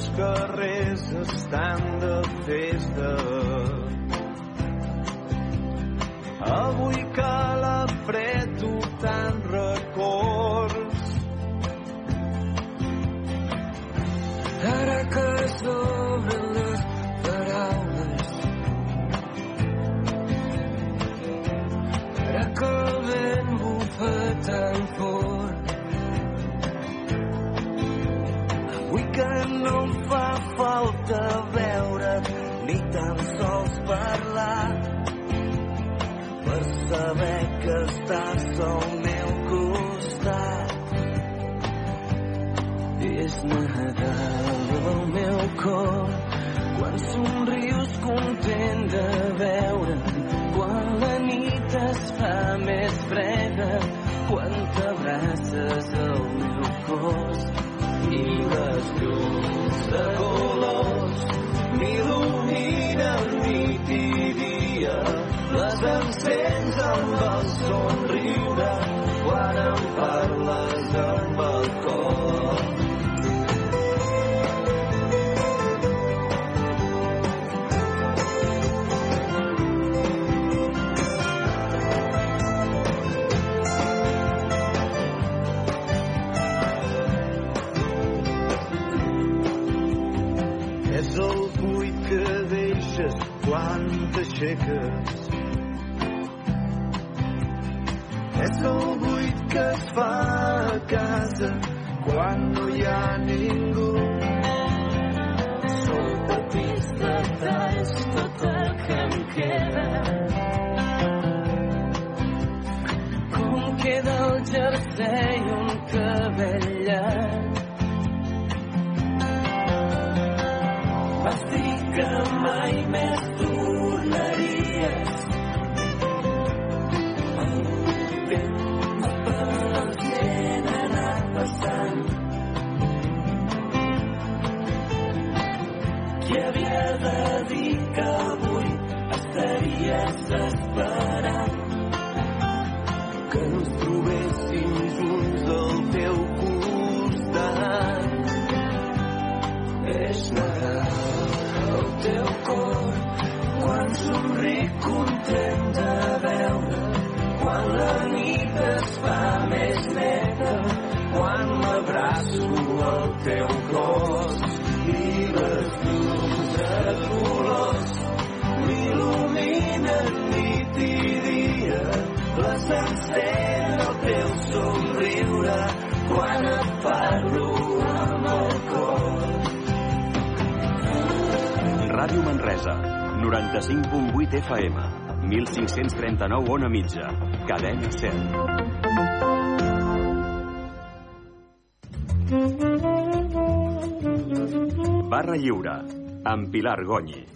els carrers estan de festa. Avui que cor quan somrius content de veure'm quan la nit es fa més freda. Quan t'abraces al meu cos. I les llums de colors. M'il·luminen nit i dia. Les encens amb el somriure. Quan em parles amb casa quan no hi ha ningú. Són petits detalls tot el que em queda. Com queda el jersei un cabell Manresa, 95.8 FM, 1539 on a mitja, cadena 100. Barra Lliure, amb Pilar Gonyi.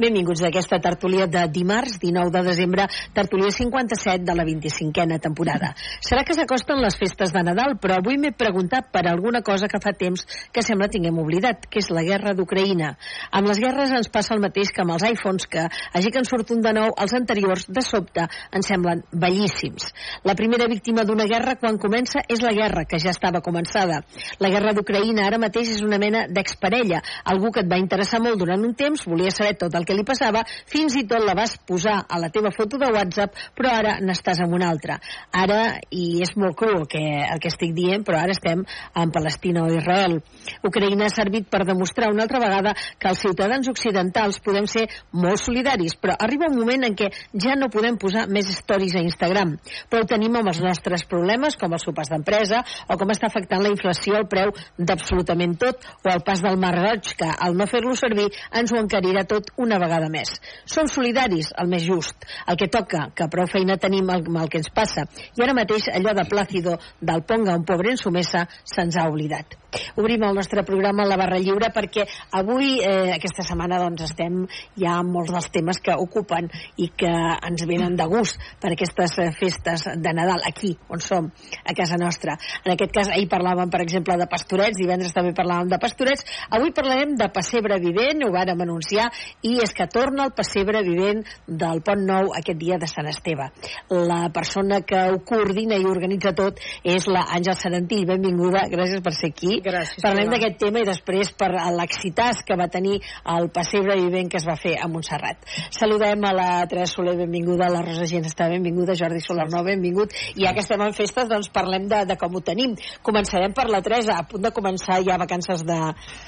Benvinguts a aquesta tertúlia de dimarts 19 de desembre, tertúlia 57 de la 25a temporada. Serà que s'acosten les festes de Nadal, però avui m'he preguntat per alguna cosa que fa temps que sembla tinguem oblidat, que és la guerra d'Ucraïna. Amb les guerres ens passa el mateix que amb els iPhones, que, així que en surt un de nou, els anteriors, de sobte, ens semblen bellíssims. La primera víctima d'una guerra, quan comença, és la guerra, que ja estava començada. La guerra d'Ucraïna ara mateix és una mena d'exparella, algú que et va interessar molt durant un temps, volia saber tot el que li passava, fins i tot la vas posar a la teva foto de WhatsApp, però ara n'estàs amb una altra. Ara, i és molt cru el que, el que estic dient, però ara estem en Palestina o Israel. Ucraïna ha servit per demostrar una altra vegada que els ciutadans occidentals podem ser molt solidaris, però arriba un moment en què ja no podem posar més stories a Instagram. Però ho tenim amb els nostres problemes, com els sopars d'empresa, o com està afectant la inflació al preu d'absolutament tot, o el pas del Mar Roig, que al no fer-lo servir ens ho encarirà tot una vegada més. Som solidaris, el més just, el que toca, que prou feina tenim amb el que ens passa, i ara mateix allò de Plácido del Ponga un pobre en su mesa se'ns ha oblidat. Obrim el nostre programa La Barra Lliure perquè avui, eh, aquesta setmana, doncs estem ja amb molts dels temes que ocupen i que ens venen de gust per aquestes eh, festes de Nadal aquí, on som, a casa nostra. En aquest cas, ahir parlàvem, per exemple, de pastorets, divendres també parlàvem de pastorets, avui parlarem de pessebre vivent, ho vàrem anunciar, i és que torna el pessebre vivent del Pont Nou aquest dia de Sant Esteve. La persona que ho coordina i organitza tot és la Àngel Sarantí. Benvinguda, gràcies per ser aquí. Gràcies. Parlem d'aquest tema i després per l'excitàs que va tenir el pessebre vivent que es va fer a Montserrat. Saludem a la Teresa Soler, benvinguda, la Rosa Gens està benvinguda, Jordi Solarno, benvingut. I ja que estem en festes, doncs parlem de, de com ho tenim. Començarem per la Teresa, a punt de començar ja vacances de,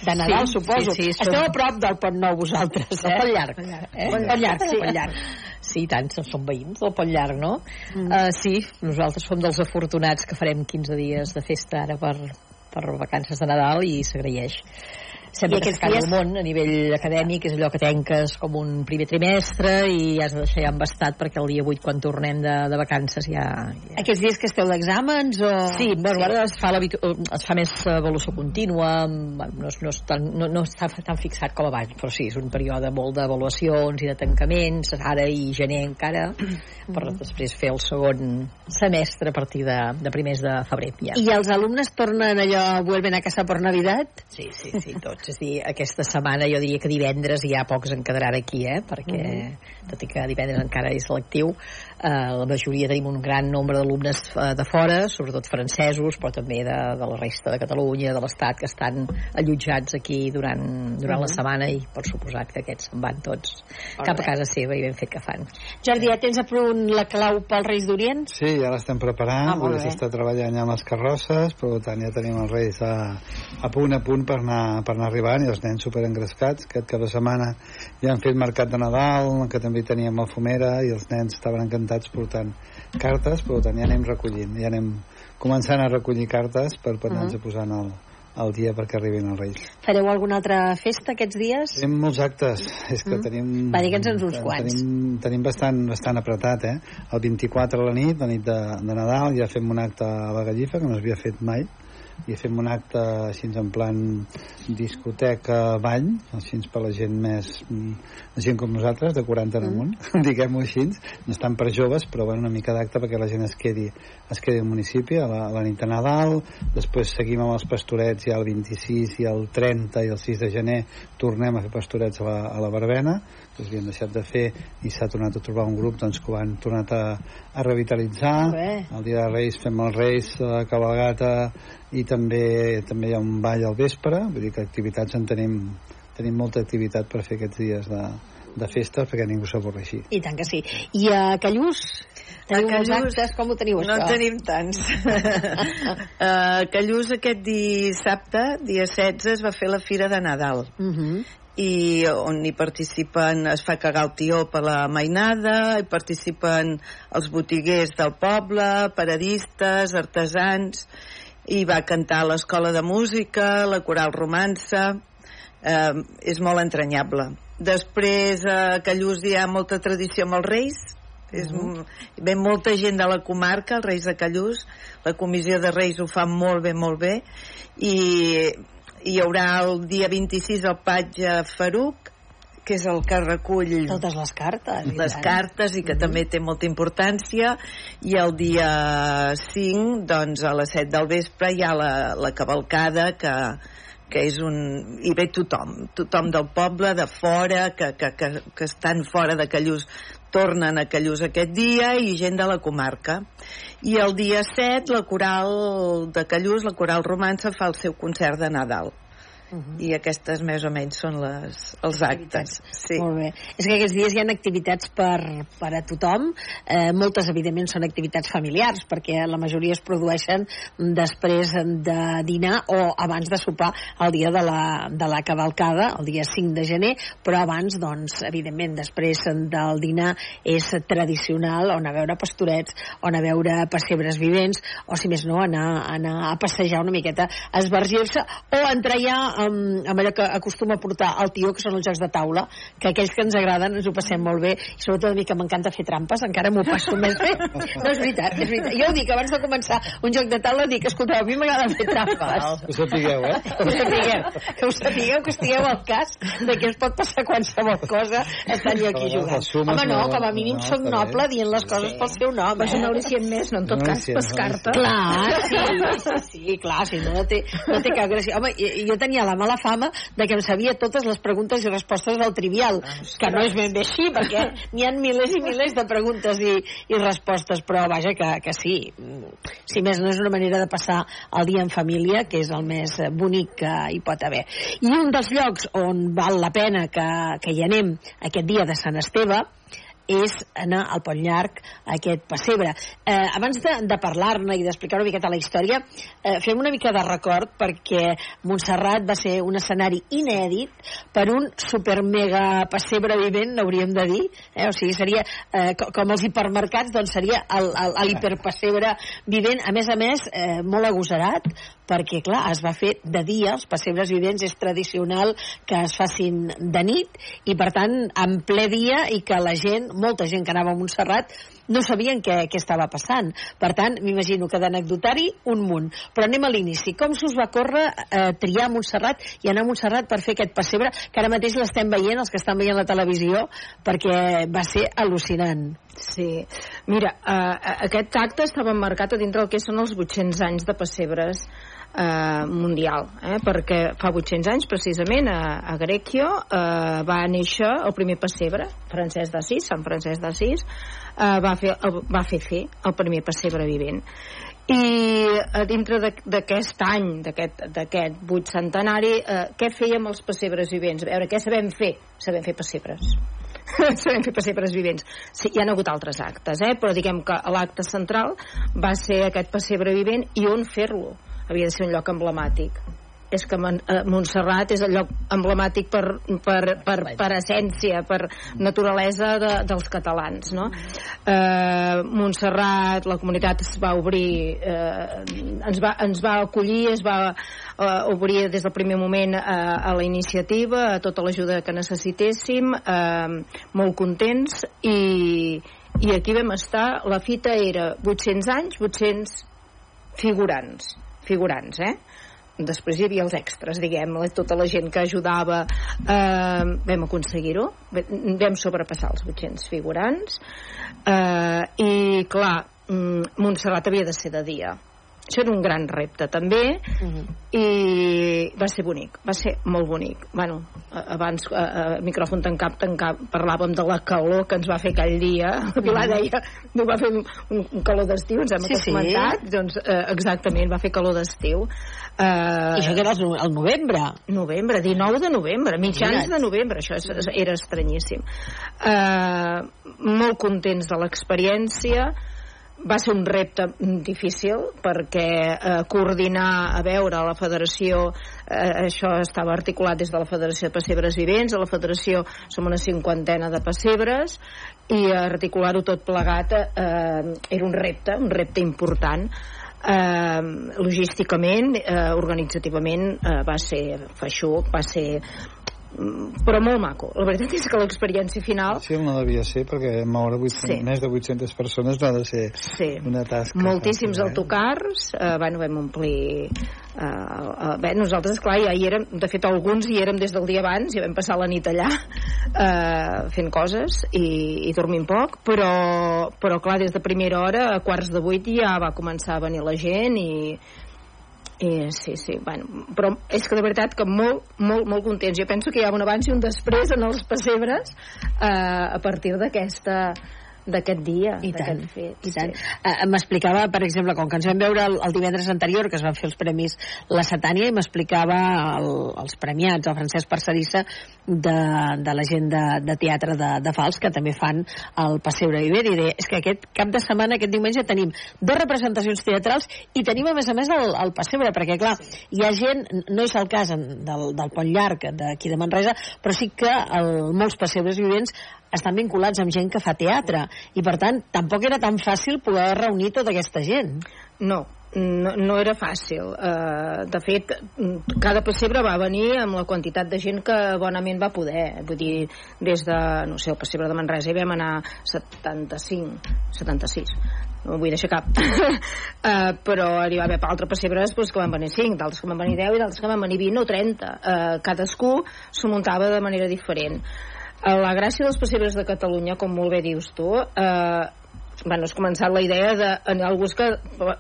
de Nadal, Sí, suposo. sí, sí, Esteu a prop del Pont Nou vosaltres, eh? Pont llarg. Eh? Pont llarg, sí. Pont llarg. Sí, tant, som veïns del Pont Llarg, no? Mm. Uh, sí, nosaltres som dels afortunats que farem 15 dies de festa ara per, per vacances de Nadal i s'agraeix. Sempre que s'acaba dies- el món a nivell acadèmic és allò que tenques com un primer trimestre i has de deixar ja embastat perquè el dia 8 quan tornem de, de vacances ja... ja... Aquests dies que esteu d'exàmens o... Sí, bueno, sí. ara es fa, l'habitu- es fa més avaluació contínua, bueno, no, és, no, és tan, no, no està tan fixat com abans, però sí, és un període molt d'avaluacions i de tancaments, ara i gener encara, per després fer el segon semestre a partir de, de primers de febrer. Ja. I els alumnes tornen allò, vuelven a casa per Navidad? Sí, sí, sí, tots. És dir, aquesta setmana jo diria que divendres ja pocs en quedaran aquí, eh? perquè tot i que divendres encara és selectiu, eh, la majoria tenim un gran nombre d'alumnes eh, de fora, sobretot francesos, però també de, de la resta de Catalunya, de l'Estat, que estan allotjats aquí durant, durant la setmana i per suposat que aquests se'n van tots cap a casa seva i ben fet que fan. Jordi, ja tens a punt la clau pels Reis d'Orient? Sí, ja l'estem preparant, Ah, bé. s'està treballant ja amb les carrosses, per tant ja tenim els reis a, a punt a punt per anar, per anar arribant i els nens superengrescats. Aquest cap de setmana ja han fet mercat de Nadal, que també teníem a Fumera, i els nens estaven encantats portant cartes, per tant ja anem recollint, ja anem començant a recollir cartes per, per anar-nos posant al, al dia perquè arribin els reis. Fareu alguna altra festa aquests dies? Tenim molts actes, és que Mm. tenim... Va, digue'ns uns quants. Tenim, tenim bastant, bastant apretat, eh? El 24 a la nit, la nit de, de Nadal, ja fem un acte a la Gallifa, que no s'havia fet mai, i fem un acte així en plan discoteca ball, així per la gent més mm, la gent com nosaltres, de 40 en amunt, diguem-ho així, no estan per joves, però bueno, una mica d'acte perquè la gent es quedi, es quedi al municipi a la, a la nit de Nadal, després seguim amb els pastorets ja el 26 i el 30 i el 6 de gener tornem a fer pastorets a la, a la Barbena, que s'havien deixat de fer i s'ha tornat a trobar un grup doncs, que ho han tornat a, a revitalitzar. Bé. el dia de Reis fem els Reis la cabalgata i també també hi ha un ball al vespre vull dir que activitats en tenim tenim molta activitat per fer aquests dies de, de festes perquè ningú s'avorreixi I tant que sí. I a Callús? Teniu molts Callús actes? Com ho teniu, No això? en tenim tants. uh, Callús aquest dissabte, dia 16, es va fer la Fira de Nadal Uh -huh. i on hi participen, es fa cagar el tió per la mainada, hi participen els botiguers del poble, paradistes, artesans, i va cantar l'escola de música, la coral romança, eh, és molt entranyable. Després a Callús hi ha molta tradició amb els reis, és, mm. ve molta gent de la comarca, els Reis de Callús, la comissió de Reis ho fa molt bé, molt bé, i hi haurà el dia 26 el patge Faruc, que és el que recull Totes les cartes. les tant. cartes i que també té molta importància i el dia 5 doncs a les 7 del vespre hi ha la, la cavalcada que, que és un... i ve tothom tothom del poble, de fora que, que, que, que estan fora de Callús tornen a Callús aquest dia i gent de la comarca i el dia 7 la coral de Callús, la coral romança fa el seu concert de Nadal i aquestes més o menys són les, els actes sí. Molt bé. És que aquests dies hi ha activitats per, per a tothom. Eh, moltes, evidentment, són activitats familiars, perquè la majoria es produeixen després de dinar o abans de sopar el dia de la, de la cavalcada, el dia 5 de gener, però abans, doncs, evidentment, després del dinar és tradicional o anar a veure pastorets, o anar a veure pessebres vivents, o, si més no, anar, anar a passejar una miqueta, esvergir-se, o entrar ja amb, amb allò que acostuma a portar el tio, que són els jocs de taula, que aquells que ens agraden ens ho passem molt bé, i sobretot a mi que m'encanta fer trampes, encara m'ho passo més bé. No, és veritat, és veritat. Jo ho dic, abans de començar un joc de taula, dic, escolteu, a mi m'agrada fer trampes. Ho sapigueu, eh? Que ho sapigueu, que ho sapigueu, que estigueu al cas de que es pot passar qualsevol cosa estant jo aquí jugant. Home, no, no- com a mínim no, soc noble dient les coses pel seu nom. Però és un al·licient més, no? En tot Un cas, carta. Clar, sí, sí, sí, clar, sí, no té, no té cap gràcia. Home, jo tenia la mala fama de que em sabia totes les preguntes i respostes del trivial, que no és ben bé així, perquè n'hi ha milers i milers de preguntes i, i respostes, però vaja, que, que sí. Si més no és una manera de passar el dia en família, que és el més bonic que hi pot haver. I un dels llocs on val la pena que, que hi anem aquest dia de Sant Esteve és anar al Pont Llarg, a aquest pessebre. Eh, abans de, de parlar-ne i d'explicar una miqueta la història, eh, fem una mica de record perquè Montserrat va ser un escenari inèdit per un super mega pessebre vivent, hauríem de dir. Eh? O sigui, seria eh, co- com els hipermercats, doncs seria l'hiperpessebre vivent. A més a més, eh, molt agosarat, perquè, clar, es va fer de dia, els pessebres vivents és tradicional que es facin de nit, i per tant, en ple dia, i que la gent, molta gent que anava a Montserrat, no sabien què, què estava passant. Per tant, m'imagino que d'anecdotari, un munt. Però anem a l'inici. Com s'us va córrer eh, triar Montserrat i anar a Montserrat per fer aquest pessebre, que ara mateix l'estem veient, els que estan veient la televisió, perquè va ser al·lucinant. Sí. Mira, uh, aquest acte estava marcat a dintre del que són els 800 anys de pessebres eh, mundial, eh? perquè fa 800 anys precisament a, a Grecchio eh, va néixer el primer pessebre Francesc d'Assís, Sant Francesc d'Assís eh, va, fer, el, va fer fer el primer pessebre vivent i a dintre de- d'aquest any d'aquest vuit centenari eh, què fèiem els pessebres vivents? a veure, què sabem fer? sabem fer pessebres sabem fer pessebres vivents sí, hi ha hagut altres actes eh? però diguem que l'acte central va ser aquest pessebre vivent i on fer-lo havia de ser un lloc emblemàtic. És que eh, Montserrat és el lloc emblemàtic per, per, per, per essència, per naturalesa de, dels catalans, no? Eh, Montserrat, la comunitat es va obrir, eh, ens, va, ens va acollir, es va eh, obrir des del primer moment eh, a la iniciativa, a tota l'ajuda que necessitéssim, eh, molt contents i, i aquí vam estar, la fita era 800 anys, 800 figurants, figurants, eh? després hi havia els extras, diguem, la- tota la gent que ajudava eh, vam aconseguir-ho. Vam sobrepassar els 800 figurants. Eh, i clar mm, Montserrat havia de ser de dia això era un gran repte també i va ser bonic, va ser molt bonic. Bueno, abans a, a micròfon tancat, tancat parlàvem de la calor que ens va fer aquell dia. La Pilar deia, no va fer un, un calor d'estiu, ens hem Sí, sí, sí. comentat doncs eh, exactament, va fer calor d'estiu. Eh, I això que era el, no- el novembre. novembre, 19 de novembre, mitjans de novembre, això és, era estranyíssim. Uh, molt contents de l'experiència, va ser un repte difícil perquè eh, coordinar a veure la federació eh, això estava articulat des de la Federació de Pessebres Vivents a la federació som una cinquantena de pessebres i articular-ho tot plegat eh, era un repte, un repte important. Eh, logísticament, eh, organitzativament eh, va ser feixuc, va ser però molt maco. La veritat és que l'experiència final Sí, no devia ser, perquè moure 800, Sí. més de 800 persones no ha de ser sí, una tasca. moltíssims fàcil, eh? autocars eh, bueno, vam omplir eh, eh, bé, nosaltres clar ja hi érem de fet alguns hi érem des del dia abans i vam passar la nit allà eh, fent coses i, i dormint poc però, però clar des de primera hora a quarts de vuit ja va començar a venir la gent i i sí, sí, bueno, però és que de veritat que molt, molt, molt contents. Jo penso que hi ha un abans i un després en els pessebres eh, a partir d'aquesta d'aquest dia, d'aquest fet. i tant. Sí. Eh, m'explicava, per exemple, com que ens vam veure el, el divendres anterior, que es van fer els premis La Satània, i m'explicava el, els premiats, el Francesc Parcerissa, de, de la gent de, de teatre de, de Fals, que també fan el Passeure Viver, i deia, és que aquest cap de setmana, aquest diumenge, tenim dues representacions teatrals i tenim, a més a més, el, el Passeure, perquè, clar, hi ha gent, no és el cas en, del, del Pont Llarg, d'aquí de Manresa, però sí que el, molts Passebres Vivents estan vinculats amb gent que fa teatre. I per tant tampoc era tan fàcil poder reunir tota aquesta gent. No, no, no era fàcil. Uh, de fet, cada pessebre va venir amb la quantitat de gent que bonament va poder. Vull dir, des de, no sé, el pessebre de Manresa hi vam anar 75, 76 no vull deixar cap. Uh, però hi va haver altres pessebres pues, que van venir 5, d'altres que van venir 10 i d'altres que van venir 20 o 30 uh, cadascú s'ho muntava de manera diferent la gràcia dels pessebres de Catalunya com molt bé dius tu uh, bueno, has començat la idea de en alguns que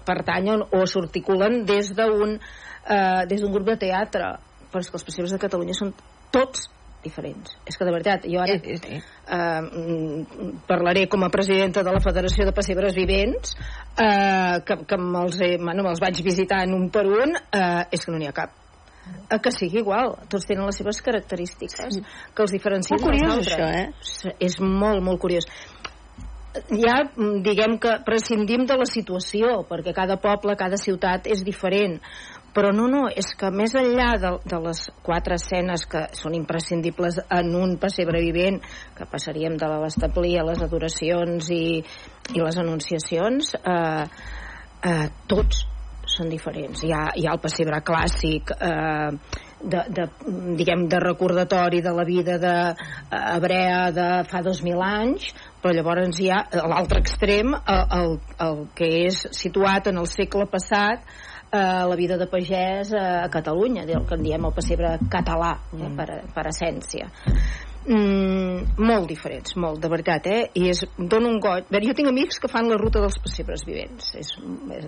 pertanyen o s'articulen des d'un uh, des d'un grup de teatre però és que els pessebres de Catalunya són tots diferents. És que de veritat, jo ara eh, eh, eh, parlaré com a presidenta de la Federació de Pessebres Vivents, eh, que, que me'ls bueno, me vaig visitant un per un, eh, és que no n'hi ha cap a que sigui igual, tots tenen les seves característiques sí. que els diferencien molt curiós això, eh? és molt, molt curiós ja diguem que prescindim de la situació perquè cada poble, cada ciutat és diferent però no, no, és que més enllà de, de les quatre escenes que són imprescindibles en un pessebre vivent, que passaríem de l'establir a les adoracions i, i les anunciacions, eh, eh, tots són diferents. Hi ha, hi ha el pessebre clàssic eh, de, de, diguem, de recordatori de la vida de eh, hebrea de fa 2.000 anys, però llavors hi ha l'altre extrem, el, el, el que és situat en el segle passat, eh, la vida de pagès a Catalunya, el que en diem el pessebre català, eh, per, per essència. Mm, molt diferents, molt, de veritat, eh? I és, dono un goig. Bé, jo tinc amics que fan la ruta dels pessebres vivents és, és,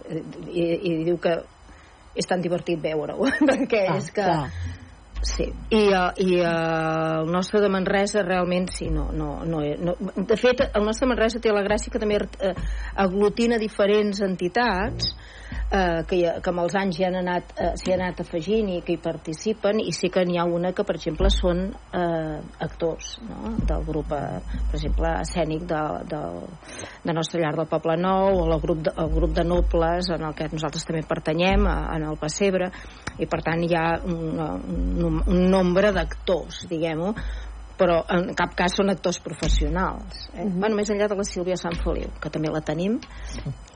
i, i diu que és tan divertit veure-ho, perquè ah, és que... Clar. Sí, i, uh, i uh, el nostre de Manresa realment sí, no, no, no, no. De fet, el nostre Manresa té la gràcia que també uh, aglutina diferents entitats eh, que, que amb els anys s'hi han, anat, eh, han anat afegint i que hi participen i sí que n'hi ha una que per exemple són eh, actors no? del grup eh, per exemple escènic de, de, de Nostra Llar del Poble Nou o el grup, de, el grup de nobles en el que nosaltres també pertanyem a, en el Passebre i per tant hi ha un, un, un nombre d'actors diguem-ho però en cap cas són actors professionals eh? uh -huh. bueno, més enllà de la Sílvia Sant Feliu que també la tenim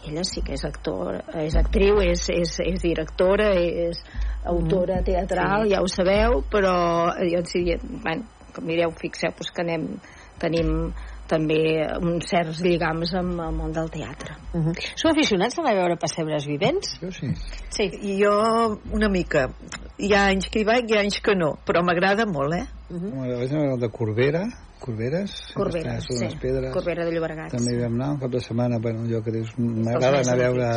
ella sí que és actor és actriu, és, és, és directora és autora teatral sí. ja ho sabeu però jo sí, bueno, com mireu, fixeu-vos que anem tenim també uns certs lligams amb el món del teatre. Uh -huh. Sou aficionats a anar a veure pessebres vivents? Jo sí. Sí. I jo una mica. Hi ha anys que hi vaig i hi ha anys que no, però m'agrada molt, eh? Uh -huh. M'agrada de Corbera, Corberes, Corbera, sí. pedres. Corbera de Llobregat. També hi vam anar un cap de setmana, bueno, jo que m'agrada anar a veure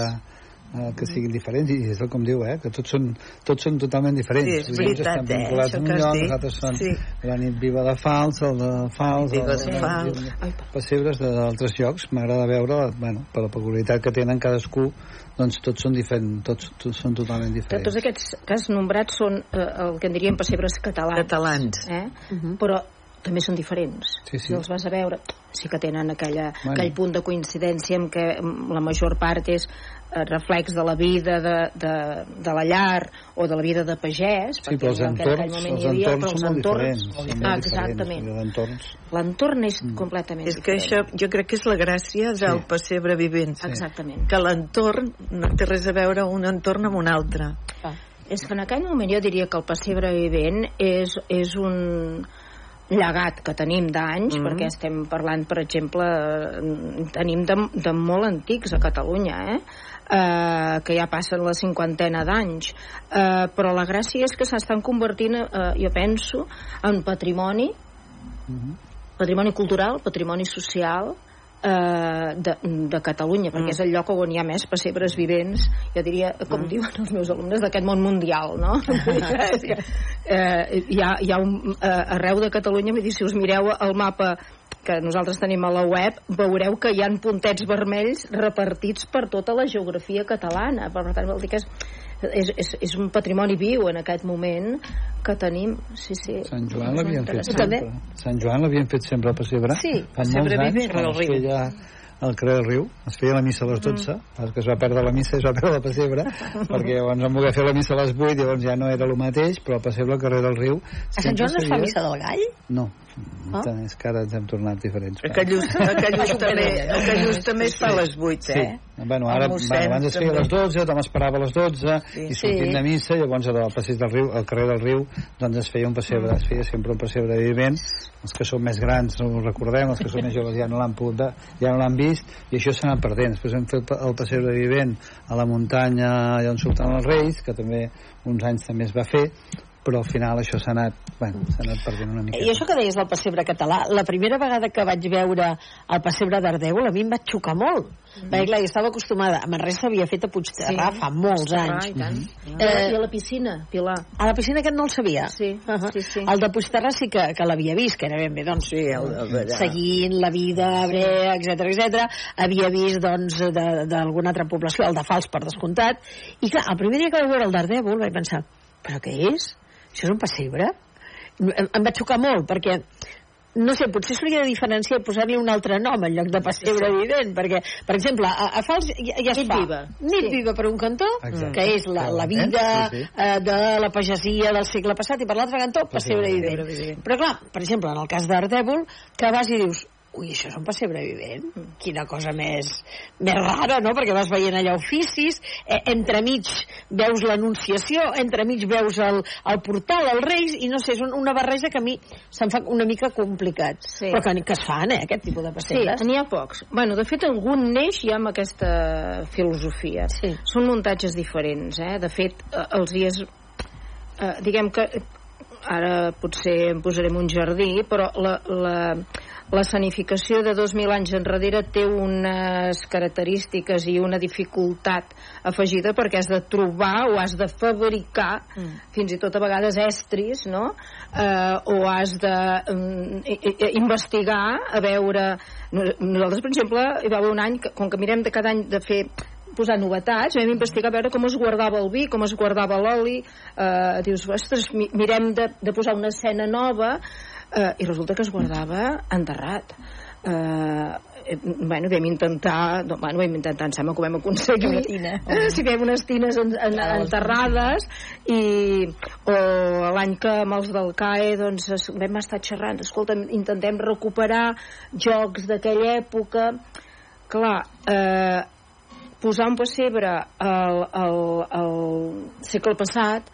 eh, que siguin diferents i és el com diu, eh, que tots són, tots són totalment diferents. Sí, és veritat, eh, això que lloc, nosaltres són sí. la nit viva de Fals, el de Fals, viva de, Fals. pessebres d'altres llocs, m'agrada veure, bueno, per la peculiaritat que tenen cadascú, doncs tots són diferents, tots, tots són totalment diferents. Tots aquests que has nombrat són eh, el que en diríem pessebres catalans. Catalans. Eh? Uh -huh. Però també són diferents. Sí, sí. Si els vas a veure, sí que tenen aquella, bueno. aquell punt de coincidència en què la major part és reflex de la vida de, de, de la llar o de la vida de pagès sí, però els entorns, els havia, entorns són molt diferents són ah, exactament l'entorn és mm. completament és que diferent. això jo crec que és la gràcia del sí. pessebre vivent sí. exactament que l'entorn no té res a veure un entorn amb un altre ah. és que en aquell moment jo diria que el pessebre vivent és, és un llegat que tenim d'anys, mm -hmm. perquè estem parlant, per exemple, tenim de, de molt antics a Catalunya, eh? Eh, que ja passen la cinquantena d'anys eh, però la gràcia és que s'estan convertint eh, jo penso en patrimoni mm -hmm. patrimoni cultural, patrimoni social eh, de, de Catalunya perquè mm. és el lloc on hi ha més pessebres vivents jo diria, com mm. diuen els meus alumnes d'aquest món mundial no? eh, hi ha, hi ha un, eh, arreu de Catalunya dir, si us mireu el mapa que nosaltres tenim a la web, veureu que hi han puntets vermells repartits per tota la geografia catalana. Per tant, vol dir que és, és, és, és un patrimoni viu en aquest moment que tenim. Sí, sí. Sant Joan l'havien fet sempre. Sant Joan l'havien fet sempre al pessebre. Sí, Fa molts anys, quan es feia al carrer del Riu, es feia la missa a les 12, mm. que es va perdre la missa i es va perdre la pessebre, perquè llavors vam voler fer la missa a les 8, llavors ja no era el mateix, però el pessebre al carrer del Riu... A Sant Joan no es fa missa del gall? No, oh? és que ara ens hem tornat diferents. A Callús, a Callús també, a Callús també es fa a les 8, eh? Sí, Bueno, ara, bueno, abans es feia a les 12, tothom esperava a les 12, Sí. i sortint Sí. de missa, llavors al passeig del riu, al carrer del riu, doncs es feia un pessebre, es feia sempre un pessebre vivent. Els que són més grans no ho recordem, els que són més joves ja no l'han pogut, de- ja no l'han vist, i això s'ha anat perdent. Després hem fet el pessebre vivent a la muntanya allà on surten els Reis, que també uns anys també es va fer, però al final això s'ha anat, bueno, s'ha anat perdent una mica. I això que deies del pessebre català, la primera vegada que vaig veure el pessebre d'Ardèvol a mi em va xocar molt. Mm. Perquè clar, estava acostumada, a Manresa s'havia fet a Puigterrà sí. fa molts Ah, anys. i tant. Eh, I a la piscina, Pilar. A la piscina aquest no el sabia. Sí, Uh sí, sí. El de Puigterrà sí que, que l'havia vist, que era ben bé, doncs, Sí, el, el d'allà. seguint la vida hebrea, etc etc. havia vist, doncs, de- d'alguna altra població, el de Fals, per descomptat, i clar, el primer dia que vaig veure el d'Ardèvol vaig pensar, però què és? Això és un pessebre? Em, em va xocar molt, perquè no sé, potser s'hauria de diferenciar i posar-li un altre nom en lloc de pessebre sí. evident, perquè, per exemple, a, a Fals ja, ja es Nit fa. viva. Nit Sí. viva per un cantó, Exacte. que és la, la vida Sí, sí. eh, de la pagesia del segle passat, i per l'altre cantó, pessebre vivent. Però clar, per exemple, en el cas d'Ardèvol, que vas i dius, ui, això és un pessebre vivent? Quina cosa més, més rara, no? Perquè vas veient allà oficis, eh, entremig veus l'anunciació, entremig veus el, el portal, els reis, i no sé, és un, una barreja que a mi se'm fa una mica complicat. Sí. Però que, que es fan, eh, aquest tipus de Sí, pessebres. n'hi ha pocs. Bueno, de fet, algun neix ja amb aquesta filosofia. Sí. Són muntatges diferents, eh? De fet, eh, els dies... Eh, diguem que ara potser em posarem un jardí, però la, la, la sanificació de 2.000 anys enrere té unes característiques i una dificultat afegida perquè has de trobar o has de fabricar mm. fins i tot a vegades estris no? eh, o has de mm, investigar a veure no- nosaltres per exemple hi va haver un any que, com que mirem de cada any de fer posar novetats, vam investigar a veure com es guardava el vi, com es guardava l'oli eh, dius, ostres, mi- mirem de, de posar una escena nova eh, i resulta que es guardava enterrat. Eh, eh, bueno, vam intentar no, bueno, vam intentar, em sembla que ho vam aconseguir. Una tina. eh, si fem unes tines en, en, enterrades i, o l'any que amb els del CAE doncs, es- vam estar xerrant. Escolta, intentem recuperar jocs d'aquella època. Clar, eh, posar un pessebre al, al, al segle passat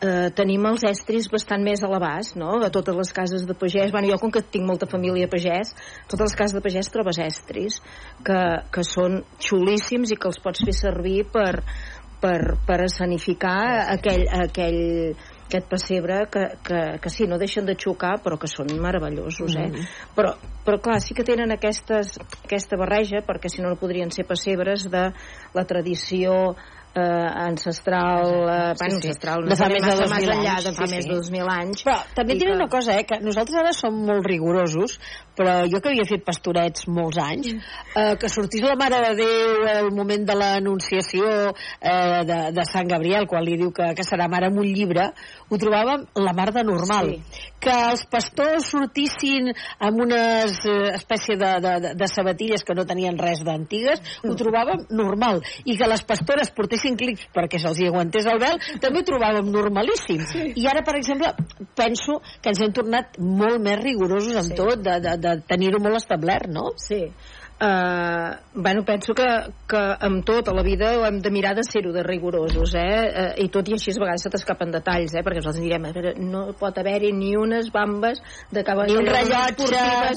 eh, tenim els estris bastant més a l'abast, no? A totes les cases de pagès, bueno, jo com que tinc molta família pagès, totes les cases de pagès trobes estris que, que són xulíssims i que els pots fer servir per, per, per escenificar aquell, aquell, aquest pessebre que, que, que sí, no deixen de xocar però que són meravellosos eh? però, però clar, sí que tenen aquestes, aquesta barreja perquè si no no podrien ser pessebres de la tradició eh, ancestral, eh, bueno, sí. ancestral De fa més de massa 2.000 més enllà anys, de fa sí, més sí. de 2.000 anys Però també diré que- una cosa, eh, que nosaltres ara som molt rigorosos, però jo que havia fet pastorets molts anys, eh, que sortís la Mare de Déu al moment de l'anunciació eh, de, de Sant Gabriel, quan li diu que, que serà mare amb un llibre, ho trobàvem la mar de normal. Sí. Que els pastors sortissin amb una eh, espècie de, de, de, de sabatilles que no tenien res d'antigues, ho trobàvem normal. I que les pastores portessin clics perquè se'ls hi aguantés el vel, també ho trobàvem normalíssim. I ara, per exemple, penso que ens hem tornat molt més rigorosos amb Sí. tot, de, de, de tenir-ho molt establert, no? Sí. Uh, bueno, penso que, que amb tot a la vida ho hem de mirar de ser-ho de rigorosos, eh? Uh, I tot i així a vegades se t'escapen detalls, eh? Perquè nosaltres direm, a veure, no pot haver-hi ni unes bambes de cap Ni un rellotge.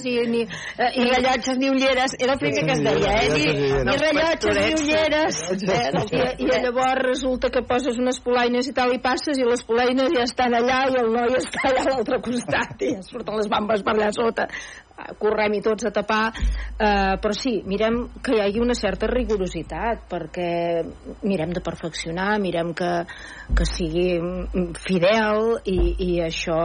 i, ni, uh, Ni rellotges ni ulleres, era el primer que es deia, eh? Ni, ni rellotges ni ulleres. Eh? I, I llavors resulta que poses unes polaines i tal i passes i les polaines ja estan allà i el noi està allà a l'altre costat i ja surten les bambes per allà sota Ah, correm i tots a tapar eh, però sí, mirem que hi hagi una certa rigorositat perquè mirem de perfeccionar mirem que, que sigui mm, fidel i, i això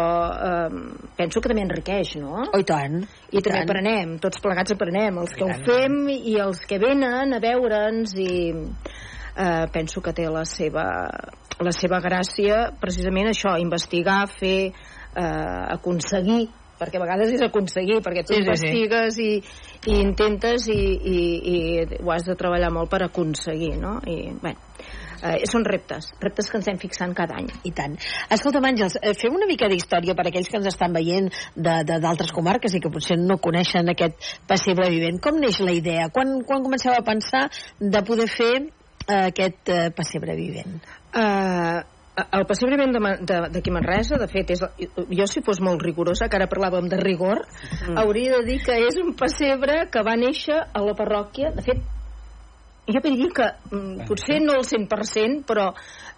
eh, penso que també enriqueix no? Oh, i tant. i també tant. aprenem, tots plegats aprenem els que ho tant. fem i els que venen a veure'ns i eh, penso que té la seva, la seva gràcia precisament això, investigar, fer eh, aconseguir perquè a vegades és aconseguir, perquè tu Sí, sí, sí. investigues i, i intentes i, i, i ho has de treballar molt per aconseguir, no? I, bueno, Eh, són reptes, reptes que ens hem fixant cada any. I tant. Escolta, Àngels, eh, fem una mica d'història per aquells que ens estan veient d'altres comarques i que potser no coneixen aquest pessebre vivent. Com neix la idea? Quan, quan comenceu a pensar de poder fer eh, aquest eh, pessebre vivent? Uh, el pessebre vivent d'aquí Manresa, de fet, és, jo si fos molt rigorosa, que ara parlàvem de rigor, mm. hauria de dir que és un pessebre que va néixer a la parròquia, de fet, jo diria que mm, potser no el 100%, però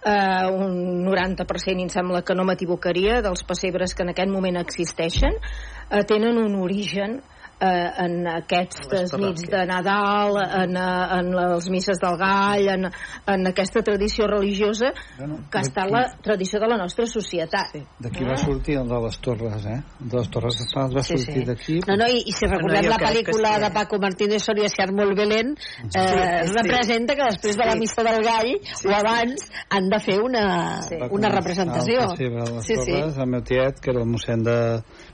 eh, un 90% i em sembla que no m'equivocaria dels pessebres que en aquest moment existeixen eh, tenen un origen eh, en aquestes nits de Nadal, en, eh, en les misses del gall, en, en aquesta tradició religiosa bueno, que ha estat la tradició de la nostra societat. Sí. D'aquí va sortir el de les Torres, eh? De les Torres Estrades va sí, sortir sí. d'aquí. No, no, i, i si recordem no, la pel·lícula sí. de Paco Martínez Soria si molt Belén, eh, sí, representa que després de la missa del gall, sí. o abans, han de fer una, sí. una representació. Sí, sí, sí. el meu tiet, que era el mossèn de,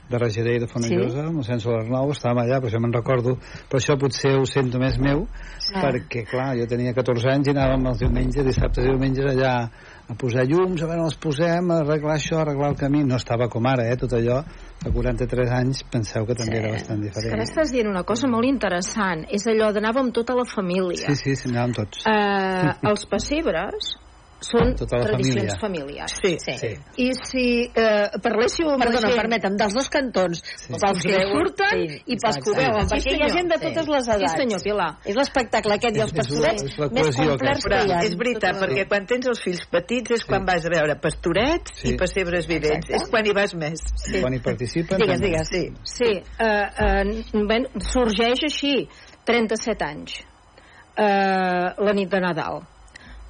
de Regider i de Fonollosa, sí? mossèn Solarnou, estàvem allà, però això me'n recordo, però això potser ho sento més meu, sí. perquè, clar, jo tenia 14 anys i anàvem els diumenges, dissabtes i diumenges allà a posar llums, a veure on els posem, a arreglar això, a arreglar el camí. No estava com ara, eh, tot allò. A 43 anys penseu que també sí. era bastant diferent. Ara estàs dient una cosa molt interessant. És allò d'anàvem tota la família. Sí, sí, sí anàvem tots. Uh, els pessebres són tota tradicions família. familiars. Sí, sí. sí. I si eh, parléssiu amb Perdona, gent... permetem, dels dos cantons, sí. pels que surten sí, i pels que ho veuen, sí, perquè hi ha gent de totes sí. les edats. Sí, senyor Pilar. És l'espectacle aquest i els pastorets més complets que hi ha. És veritat, perquè quan tens els fills petits és quan vas a veure pastorets i pessebres vivents. És quan hi vas més. Sí. Quan hi participen... Digues, digues. Sí, sí. Uh, uh, ben, sorgeix així, 37 anys, uh, la nit de Nadal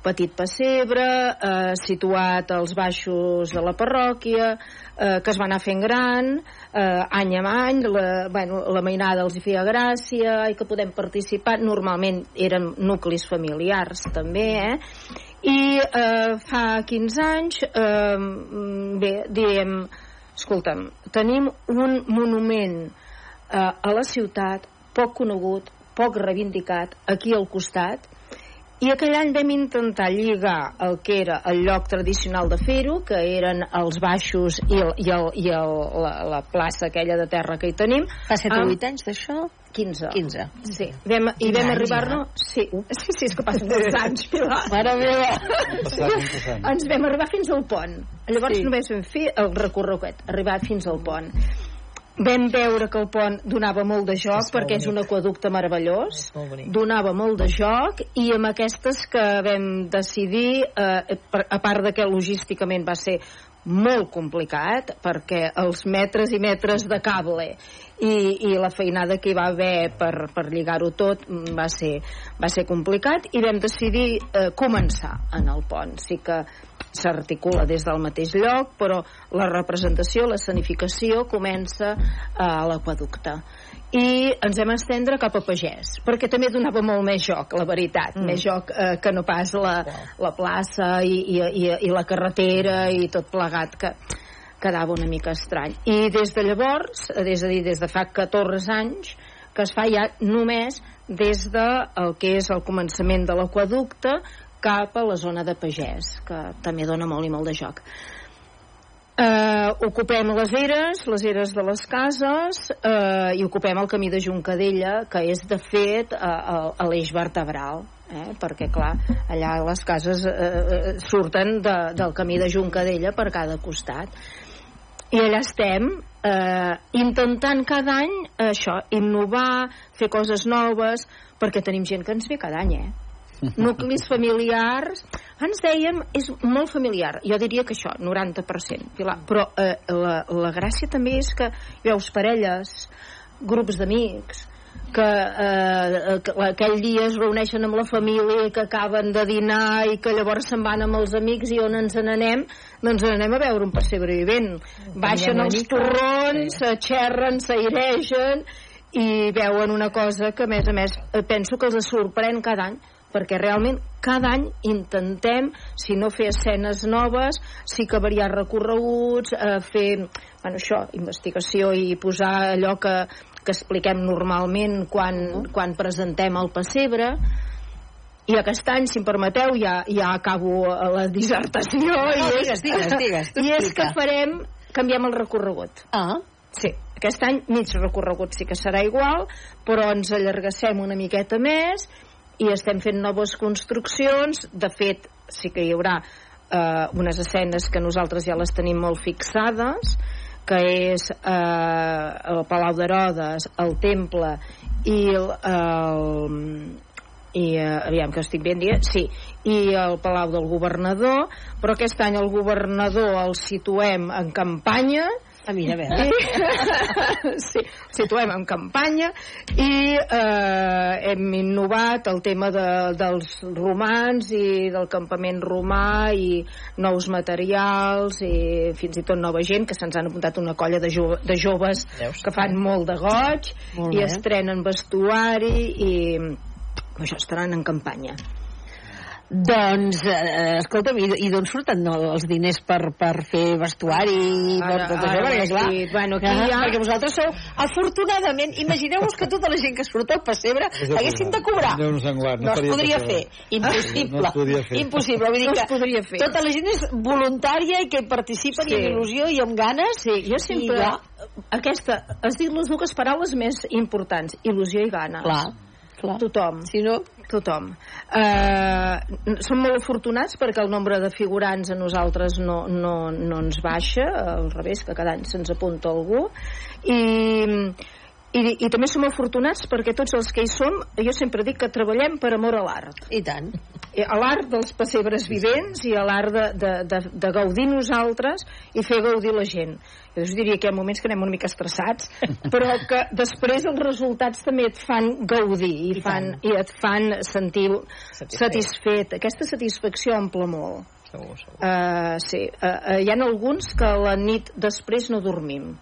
petit pessebre eh, situat als baixos de la parròquia eh, que es va anar fent gran eh, any en any la, bueno, la mainada els hi feia gràcia i que podem participar normalment eren nuclis familiars també eh? i eh, fa 15 anys eh, bé, diem escolta'm, tenim un monument eh, a la ciutat poc conegut, poc reivindicat aquí al costat i aquell any vam intentar lligar el que era el lloc tradicional de fer-ho, que eren els baixos i, el, i, el, i el, la, la plaça aquella de terra que hi tenim. Fa 7 o 8 anys d'això? 15. 15. Sí. Vam, I vam arribar-nos... Sí, sí, sí, és que passen molts anys, Pilar. Mare meva! Ens vam arribar fins al pont. Llavors sí. només vam fer el recorregut, arribat fins al pont vam veure que el pont donava molt de joc és perquè és un aquaducte meravellós. Donava molt de joc i amb aquestes que vam decidir eh, a part de que logísticament va ser molt complicat perquè els metres i metres de cable i, i la feinada que hi va haver per, per lligar-ho tot va ser, va ser complicat i vam decidir eh, començar en el pont. Sí que s'articula des del mateix lloc, però la representació, l'escenificació comença a l'aquaducte i ens hem estendre cap a Pagès perquè també donava molt més joc, la veritat mm. més joc eh, que no pas la, la plaça i, i, i, i la carretera i tot plegat que quedava una mica estrany. I des de llavors, és a dir, des de fa 14 anys que es fa ja només des de el que és el començament de l'aquaducte cap a la zona de pagès, que també dona molt i molt de joc. Eh, ocupem les eres, les eres de les cases, eh, i ocupem el camí de Juncadella, que és, de fet, a, a, a l'eix vertebral, eh? perquè, clar, allà les cases eh, eh, surten de, del camí de Juncadella per cada costat. I allà estem, eh, intentant cada any eh, això, innovar, fer coses noves, perquè tenim gent que ens ve cada any, eh? Nuclis familiars. Ens dèiem, és molt familiar. Jo diria que això, 90% Pilar. però eh, la, la gràcia també és que veus parelles grups d'amics que, eh, que aquell dia es reuneixen amb la família que acaben de dinar i que llavors se'n van amb els amics i on ens n'anem doncs anem a veure un pessebre vivent baixen els torrons, s'aixerren, s'airegen i veuen una cosa que a més a més penso que els sorprèn cada any perquè realment cada any intentem, si no fer escenes noves, sí que variar recorreguts, eh, fer bueno, això, investigació i posar allò que, que expliquem normalment quan, quan presentem el pessebre i aquest any, si em permeteu, ja, ja acabo eh, la dissertació. No, i és, digues, digues, digues, I és que farem, canviem el recorregut. Ah, Sí, aquest any mig recorregut sí que serà igual, però ens allargassem una miqueta més i estem fent noves construccions. De fet, sí que hi haurà eh, unes escenes que nosaltres ja les tenim molt fixades, que és eh, el Palau d'Herodes, el Temple i el, el i eh, aviam que estic ben dient sí, i el Palau del Governador però aquest any el governador el situem en campanya a mira, a veure. i, sí, situem en campanya i eh, hem innovat el tema de, dels romans i del campament romà i nous materials i fins i tot nova gent que se'ns han apuntat una colla de, jo, de joves Veus? que fan molt de goig Molt i bé. estrenen vestuari i això estaran en campanya Doncs, eh, escolta'm, i, i d'on surten no, els diners per, per fer vestuari i per tot ara això? Perquè, clar, bueno, aquí ah, ja- perquè vosaltres sou, afortunadament, imagineu-vos que tota la gent que surt al pessebre haguessin de cobrar. Déu nos en guard, no no es podria fer. Impossible. No es podria fer. Impossible. Vull dir No que podria fer. tota la gent és voluntària i que hi participen Sí. i amb il·lusió i amb ganes. Sí, jo sempre... I ja, Aquesta, has dit les dues paraules més importants, il·lusió i ganes. clar, clar. Tothom. Si no, Tothom. Eh, som molt afortunats perquè el nombre de figurants a nosaltres no, no, no ens baixa, al revés, que cada any se'ns apunta algú. I, i, I també som afortunats perquè tots els que hi som, jo sempre dic que treballem per amor a l'art. i tant. Eh, a l'art dels pessebres vivents i a l'art de, de, de, de gaudir nosaltres i fer gaudir la gent. Jo us diria que hi ha moments que anem una mica estressats, però que després els resultats també et fan gaudir i, I fan, tant. i et fan sentir Satisfet. satisfet. Aquesta satisfacció omple molt. Segur, segur. Uh, sí, uh, uh, hi ha alguns que la nit després no dormim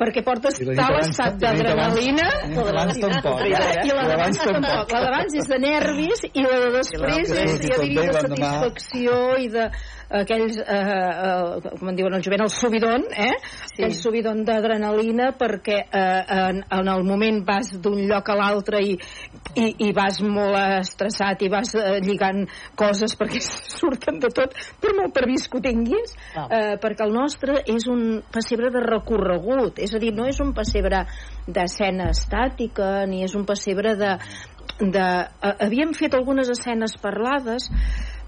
perquè portes tal estat d'adrenalina i la d'abans L'abans tampoc. La d'abans és de nervis i la de després és, ja diria, de satisfacció i de aquells, eh, eh, com en diuen el jovent, el subidon, eh? Sí. Aquell subidon d'adrenalina perquè eh, en, en el moment vas d'un lloc a l'altre i, i, i vas molt estressat i vas eh, lligant coses perquè surten de tot, per molt previst que ho tinguis, Ah. eh, perquè el nostre és un pessebre de recorregut, és a dir, no és un pessebre d'escena estàtica, ni és un pessebre de... de havíem fet algunes escenes parlades,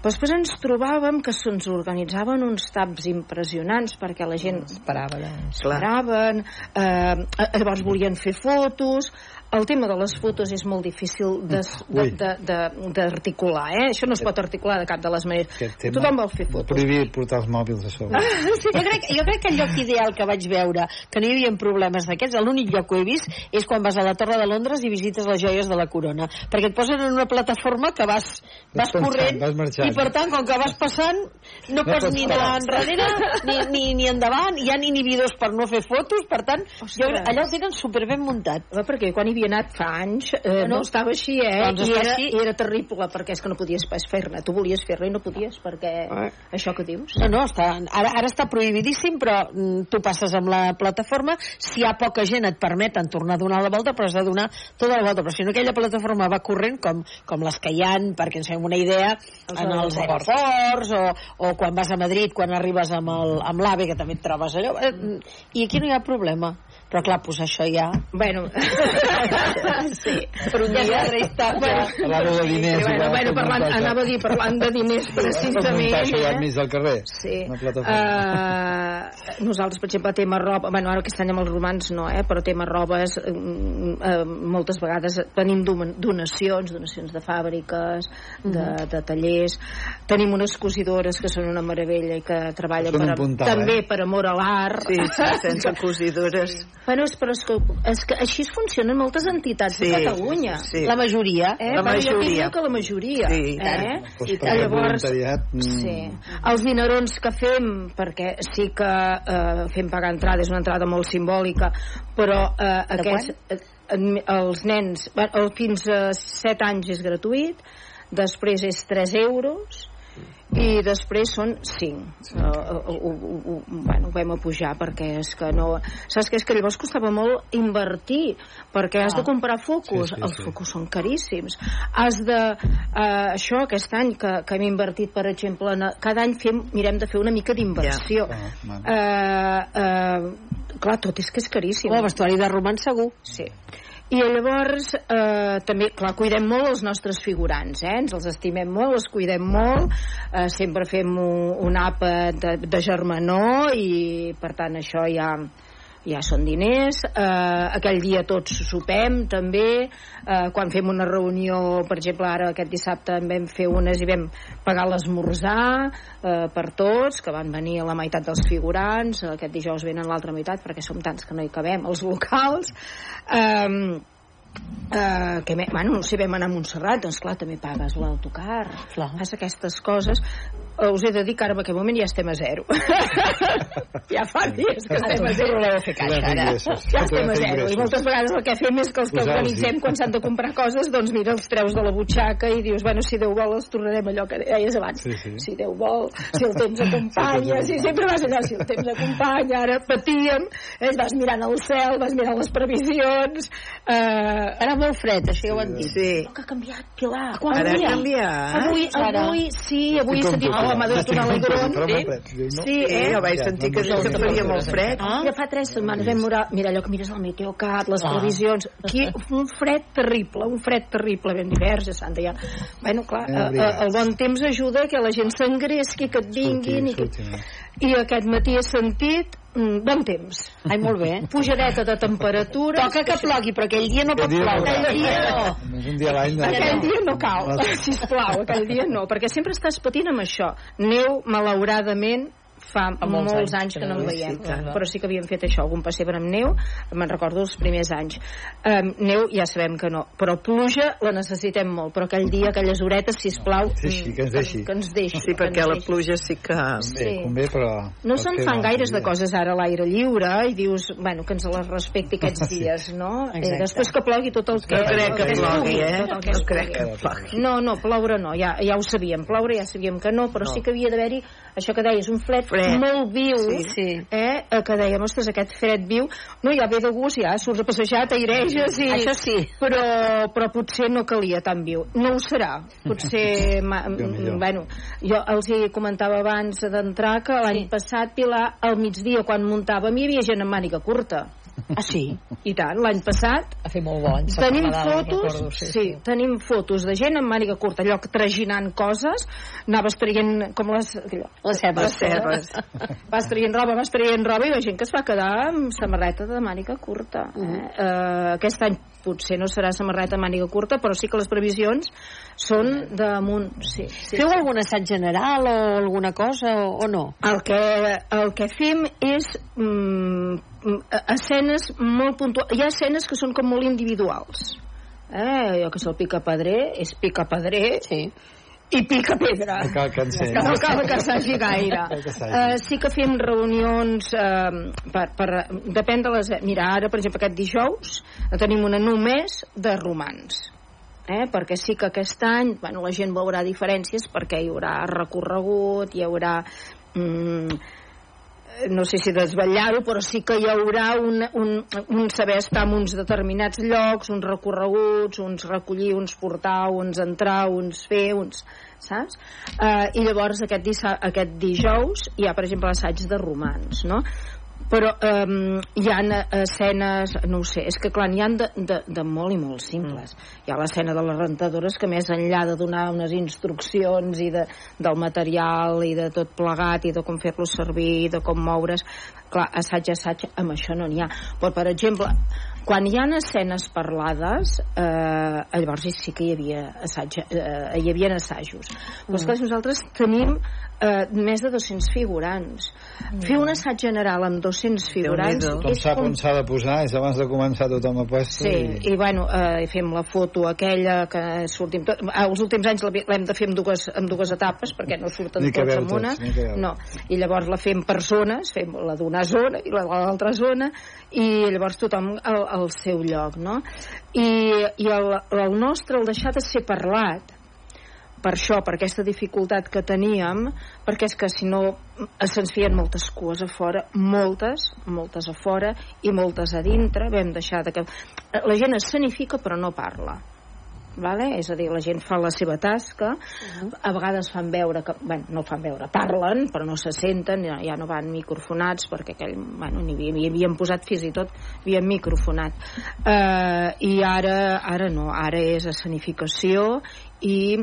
però després ens trobàvem que se'ns organitzaven uns taps impressionants perquè la gent Esperava, no? esperaven, eh, eh, llavors volien fer fotos, el tema de les fotos és molt difícil d'es- de- Ui. de- de- d'articular, eh? Això no es pot articular de cap de les maneres. Tothom vol fer fotos. prohibir portar els mòbils a sobre. Jo crec, jo crec que el lloc ideal que vaig veure, que no hi havia problemes d'aquests, l'únic lloc que he vist és quan vas a la Torre de Londres i visites les joies de la corona. Perquè et posen en una plataforma que vas, vas pensant, corrent vas marxant. i per tant, com que vas passant, no, No pots pots ni anar enrere ni, ni, ni endavant, hi ha inhibidors per no fer fotos, per tant, jo, allà ho tenen superben muntat. Perquè quan hi havia anat fa anys eh, No? no estava així, eh? Doncs I era, així. I era terrible, perquè és que no podies pas fer-ne. Tu volies fer-ne i no podies, perquè Eh. això que dius... No, no, està, ara, ara està prohibidíssim, però mm, tu passes amb la plataforma, si hi ha poca gent et permeten tornar a donar la volta, però has de donar tota la volta. Però si no aquella plataforma va corrent, com, com les que hi ha, perquè ens fem una idea, Els en els aeroports. o, o quan vas a Madrid, quan arribes amb l'AVE, que també et trobes allò, eh, mm, i aquí no hi ha problema. Però clar, pues això ja... Bueno, sí, per un Ja dia... s'ha restat, Bueno, ja. Parlàveu de diners. Sí, bueno, bueno, parlant, anava a dir, parlant de diners precisament... això allà eh? enmig del carrer. Sí. Uh, nosaltres, per exemple, tema roba, bueno, ara aquest any amb els romans no, eh, però tema robes, uh, uh, moltes vegades tenim don- donacions, donacions de fàbriques, de, de tallers, tenim unes cosidores que són una meravella i que treballen per, un puntal, també eh? per amor a l'art. Sí, sí, sense cosidores. Bueno, és, però és que, és que així funcionen moltes entitats Sí, de Catalunya. sí. La majoria. Eh? La majoria. que la majoria. Sí, i tant. eh? Pues I per aquest llavors, voluntariat, mm, sí. Els dinerons que fem, perquè sí que eh, fem pagar entrada, és una entrada molt simbòlica, però eh, aquests, eh, els nens, bueno, fins a 7 anys és gratuït, després és 3 euros, i després són 5 sí. uh, uh, uh, uh, uh, bueno, ho vam a pujar perquè és que no saps que és que llavors costava molt invertir perquè has de comprar focus Sí, sí, els sí. focus són caríssims has de, uh, això aquest any que, que hem invertit per exemple en, cada any fem, mirem de fer una mica d'inversió Ah, man. uh, uh, clar, tot és que és caríssim El vestuari de romans segur. Sí. I llavors eh, també, clar, cuidem molt els nostres figurants, eh? ens els estimem molt, els cuidem molt, eh, sempre fem un, un àpat de, de germanor i per tant això ja, ja són diners. Eh, aquell dia tots sopem també. Eh, quan fem una reunió per exemple ara aquest dissabte en vam fer unes i vam pagar l'esmorzar eh, per tots, que van venir la meitat dels figurants, aquest dijous venen l'altra meitat perquè som tants que no hi cabem els locals. Eh, Uh, que me, bueno, si vam anar a Montserrat doncs clar, també pagues l'autocar fas aquestes coses. Uh, us he de dir que ara en aquest moment ja estem a zero. Ja fa dies que estem a zero. Voleu fer caixa, ara. ja estem a zero. I moltes vegades el que fem és que els que organitzem quan s'han de comprar coses doncs mira, els treus de la butxaca i dius bueno, si Déu vol els tornarem allò que deies abans. Sí, sí. si Déu vol, si el temps acompanya si sempre vas allà, si el temps acompanya ara patíem, eh, vas mirant el cel vas mirant les previsions eh, Era molt fred, això ja ho han dit. Sí. que ha canviat, Pilar quan Ara ha canviat. Avui, Ara. avui, sí, avui dit, tu, oh, m'ha donat un alegron. eh? no? Sí, Sí, eh? jo vaig sentir que que faria molt fred. Ah? Ja fa tres setmanes vam mirar, mira allò que mires al Meteocat, les Ah. previsions, aquí un fred terrible, un fred terrible, ben divers, ja s'han de ja... Bueno, clar, eh, eh, el bon temps ajuda que la gent s'engresqui, que et vinguin, i, que... surti, i aquest matí he sentit mm, bon temps. Ai, molt bé. Pujadeta de temperatura. Toca que plogui, però aquell dia no pot Aquell dia no ploure. Aquell dia no. Només un dia l'any. Aquell dia no cal, No. sisplau, aquell dia no, perquè sempre estàs patint amb això. Neu, malauradament, fa molts molts, anys anys que que no no en veiem, sí, però sí que havíem fet això, algun pessebre amb neu, me'n recordo els primers anys. Um, neu ja sabem que no, però pluja la necessitem molt, però aquell dia, aquelles horetes, sisplau, Sí, sí, que ens mm, deixi. Que ens deixi. Sí, que perquè ens la deixi. pluja sí que... Bé, Sí. convé, però... No se'n fan gaires de coses ara a l'aire lliure i dius, bueno, que ens les respecti aquests Sí. dies, no? Eh, després que plogui tot el que... No crec que plogui, eh? que No crec que plogui. No, no, ploure no, ja, ja ho sabíem. Ploure ja sabíem que no, però no. sí que havia d'haver-hi això que deies, un fred, Fred. Molt viu, Sí. Sí. eh, eh, que dèiem, ostres, aquest fred viu, no, ja ve de gust, ja surts a passejar, t'aireges i... Això sí. Però, però potser no calia tan viu. No ho serà. Potser, ma, bueno, jo els hi comentava abans d'entrar que l'any Sí. passat, Pilar, al migdia, quan muntàvem, hi havia gent amb màniga curta. Ah, sí? I tant, l'any passat Ha fet molt bo. en tenim Nadal, fotos, recordo, sí, sí, tenim fotos de gent amb màniga curta, allò que traginant coses, anaves traient com les... Allò, Les cebes. Les cebes. vas traient roba, vas traient roba i la gent que es va quedar amb samarreta de màniga curta. Eh? Mhm. Uh, aquest any potser no serà samarreta màniga curta, però sí que les previsions són damunt. Sí, sí, Feu sí. algun assaig general o alguna cosa o, o no? El que, el que fem és mm, escenes molt puntuals. Hi ha escenes que són com molt individuals. Eh, allò que és el pica-pedrer, és pica-pedrer Sí. i pica-pedra. No cal que. No cal que s'hagi gaire. Uh, sí que fem reunions uh, per, per, depèn de les... Mira, ara, per exemple, aquest dijous eh, tenim una només de romans eh? perquè sí que aquest any bueno, la gent veurà diferències perquè hi haurà recorregut, hi haurà mm, no sé si desvetllar-ho, però sí que hi haurà un, un, un saber estar en uns determinats llocs, uns recorreguts, uns recollir, uns portar, uns entrar, uns fer, uns saps? Uh, I llavors aquest, aquest dijous hi ha, per exemple, assaig de romans, no? Però um, hi ha escenes no ho sé, és que clar, n'hi ha de, de, de molt i molt simples. Hi ha l'escena de les rentadores que més enllà de donar unes instruccions i de, del material i de tot plegat i de com fer-lo servir de com moure's clar, assaig assaig amb això no n'hi ha. Però per exemple quan hi ha escenes parlades eh, llavors sí que hi havia assaig, eh, hi havia assajos. Però és que nosaltres tenim eh, més de 200 figurants fer un assaig general amb 200 figurants. Tothom és sap com on s'ha de posar, és abans de començar tothom a puesto. Sí, i... i bueno, eh, fem la foto aquella que sortim tot, eh, els últims anys l'he- l'hem de fer en dues, en dues etapes perquè no surten tots en una tots, no, i llavors la fem per zones fem la d'una zona i la de l'altra zona i llavors tothom al, al seu lloc no? i, i el, el nostre, el deixar de ser parlat per això, per aquesta dificultat que teníem, perquè és que si no se'ns feien moltes cues a fora, moltes, moltes a fora i moltes a dintre, vam deixar de que... La gent escenifica però no parla vale? és a dir, la gent fa la seva tasca uh -huh. a vegades fan veure que, bueno, no fan veure, parlen però no se senten, ja, ja no van microfonats perquè aquell, bueno, ni havia, hi havien posat fins i tot, havien microfonat uh, i ara ara no, ara és escenificació i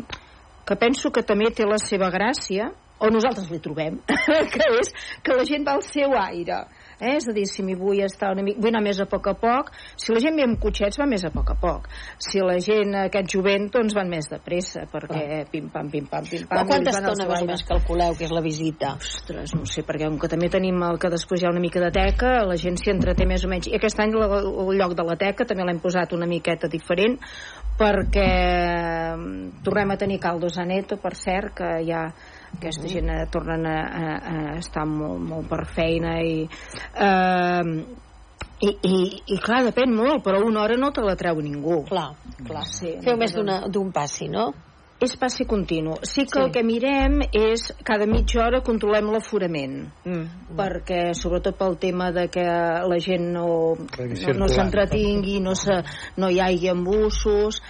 que penso que també té la seva gràcia o nosaltres li trobem que és que la gent va al seu aire eh? és a dir, si m'hi vull estar una mica vull anar més a poc a poc si la gent ve amb cotxets va més a poc a poc si la gent, aquest jovent, doncs van més de pressa perquè ah. pim-pam, pim-pam, pim-pam però quanta estona més o menys calculeu que és la visita? Ostres, no sé, perquè com que també tenim el que després hi ha una mica de teca la gent s'hi entreté més o menys i aquest any el lloc de la teca també l'hem posat una miqueta diferent perquè mm, tornem a tenir caldos a neto per cert que ja aquesta gent eh, tornen a, a, a estar molt, molt per feina i eh, i, i, i clar, depèn molt però una hora no te la treu ningú clar, clar. Sí, feu més d'un passi, no? és passi continu. Sí que sí. el que mirem és cada mitja hora controlem l'aforament, mm. perquè sobretot pel tema de que la gent no, no, no s'entretingui, no, se, no hi hagi embussos,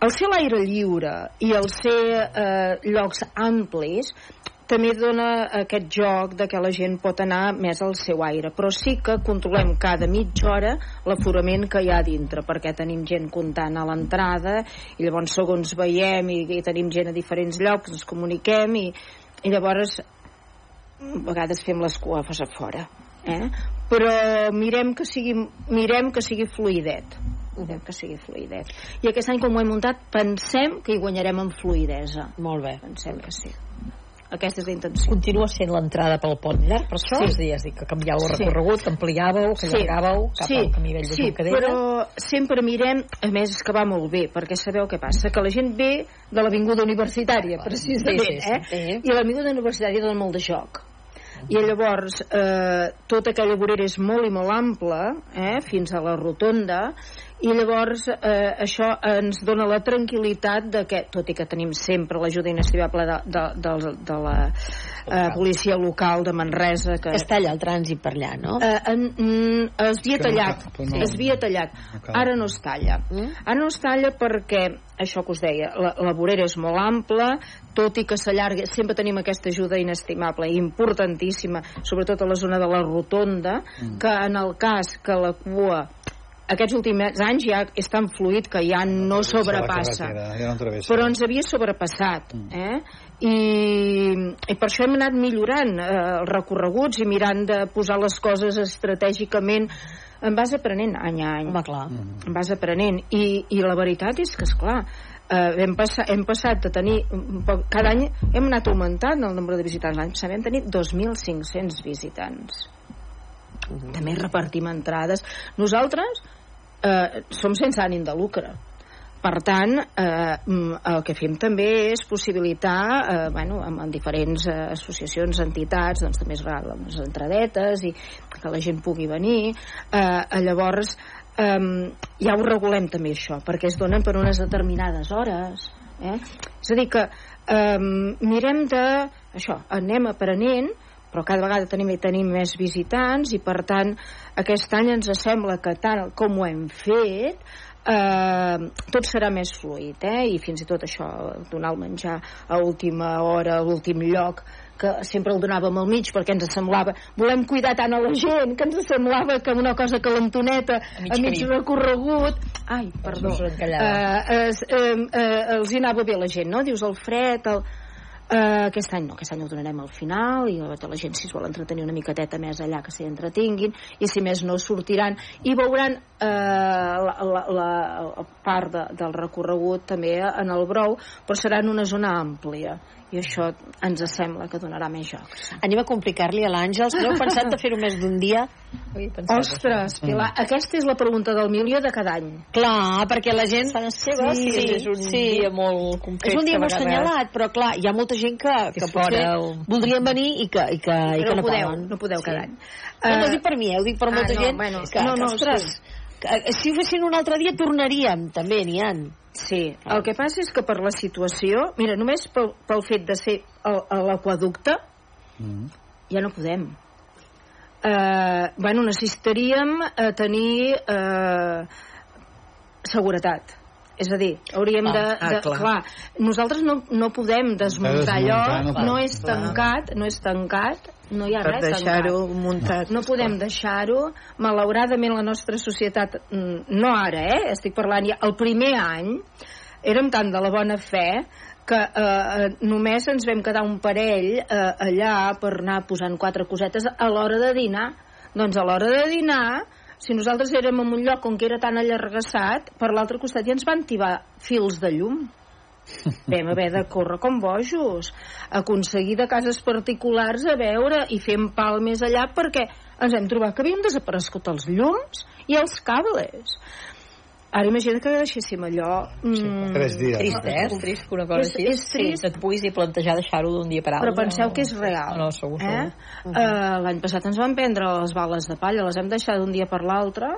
el ser l'aire lliure i el ser eh, llocs amplis també dona aquest joc de que la gent pot anar més al seu aire, però sí que controlem cada mitja hora l'aforament que hi ha dintre, perquè tenim gent comptant a l'entrada i llavors segons veiem i, i tenim gent a diferents llocs ens comuniquem i, i llavors a vegades fem les cuafes a fora eh? però mirem que sigui, mirem que sigui fluidet Mirem que sigui fluidet. I aquest any, com ho hem muntat, pensem que hi guanyarem en fluidesa. Molt bé. Pensem que sí. Aquesta és la intenció. Continua sent l'entrada pel pont llarg, per això? Sí. És dir, és dir, que canviàveu el recorregut, que ampliàveu, que sí. allargàveu cap sí. al camí vell de sí, Juncadella. però sempre mirem, a més és que va molt bé, perquè sabeu què passa, que la gent ve de l'Avinguda Universitària, precisament, sí, sí, sí. eh? I l'Avinguda Universitària dona molt de joc i llavors eh, tota aquella vorera és molt i molt ampla eh, fins a la rotonda i llavors eh, això ens dona la tranquil·litat de que, tot i que tenim sempre l'ajuda inestimable de, de, de, de la eh, policia local de Manresa que... es talla el trànsit per allà, no? Eh, en, en, es havia tallat no, no, es havia tallat, ara no es talla mm? ara no es talla perquè això que us deia, la, la vorera és molt ampla, tot i que s'allarga, sempre tenim aquesta ajuda inestimable i importantíssima, sobretot a la zona de la rotonda, mm. que en el cas que la cua aquests últims anys ja és tan fluid que ja no sobrepassa. ja no però ens havia sobrepassat mm. eh? I, i per això hem anat millorant eh, els recorreguts i mirant de posar les coses estratègicament. En vas aprenent any a any. Home, clar. en vas aprenent. I, i la veritat és que és clar eh, hem, passat, hem passat de tenir cada any hem anat augmentant el nombre de visitants. L'any passat vam tenir 2.500 visitants. Uh -huh. també repartim entrades. Nosaltres eh, som sense ànim de lucre per tant, eh, mm, el que fem també és possibilitar, eh, bueno, amb, amb diferents eh, associacions, entitats, doncs també es les entradetes i que la gent pugui venir. Eh, llavors, eh, ja ho regulem també això, perquè es donen per unes determinades hores. Eh? És a dir que eh, mirem de... Això, anem aprenent, però cada vegada tenim, tenim més visitants i per tant aquest any ens sembla que tant com ho hem fet eh, tot serà més fluid eh? i fins i tot això donar el menjar a última hora a l'últim lloc que sempre el donàvem al mig perquè ens semblava volem cuidar tant a la gent que ens semblava que una cosa calentoneta a mig, a mig recorregut ai, perdó eh, eh, eh, eh, els hi anava bé la gent no? dius el fred el, Uh, aquest any no, aquest any ho donarem al final i la, la gent si es vol entretenir una miqueteta més allà que s'hi entretinguin i si més no sortiran i veuran uh, la, la, la part de, del recorregut també en el Brou però serà en una zona àmplia i això ens sembla que donarà més jocs. Anem a complicar-li a l'Àngels. No heu pensat de fer-ho més d'un dia? Ostres, Pilar, mm. aquesta és la pregunta del milió de cada any. Clar, perquè la gent... Fan seva, sí, sí, és un sí. dia molt concret. És un dia molt assenyalat, però clar, hi ha molta gent que, que, que potser el... voldrien venir i que, i que, i que no, no podeu, poden. no podeu cada sí. any. No, no ho dic per mi, eh? ho dic per molta ah, no, gent bueno, que, no, no, que, ostres, sí Eh, Si ho fessin un altre dia tornaríem, també n'hi ha. Sí, el que passa és que per la situació, mira, només pel, pel fet de ser a l'aquaducte, Mm. ja no podem. Eh, bueno, necessitaríem eh, tenir eh, seguretat. És a dir, hauríem Ah, de... ah, de clar. clar, nosaltres no, no podem desmuntar allò, desmuntar, no no, pot. és tancat, no és tancat, no hi ha per res deixar-ho muntat. No podem deixar-ho. Malauradament la nostra societat, mm, no ara, eh? estic parlant ja, el primer any, érem tan de la bona fe que eh, eh, només ens vam quedar un parell eh, allà per anar posant quatre cosetes a l'hora de dinar. Doncs a l'hora de dinar, si nosaltres érem en un lloc on que era tan allargassat, per l'altre costat ja ens van tibar fils de llum. Vam haver de córrer com bojos, aconseguir de cases particulars a veure i fer pal més allà perquè ens hem trobat que havien desaparegut els llums i els cables. Ara imagina que deixéssim allò... Mm, Tres dies. Trist, eh? És trist que una cosa És- així. és trist. Sí, et puguis i plantejar deixar-ho d'un dia per altre. Però penseu que és real. No, no, segur, eh? segur. Uh L'any passat ens van prendre les bales de palla, les hem deixat d'un dia per l'altre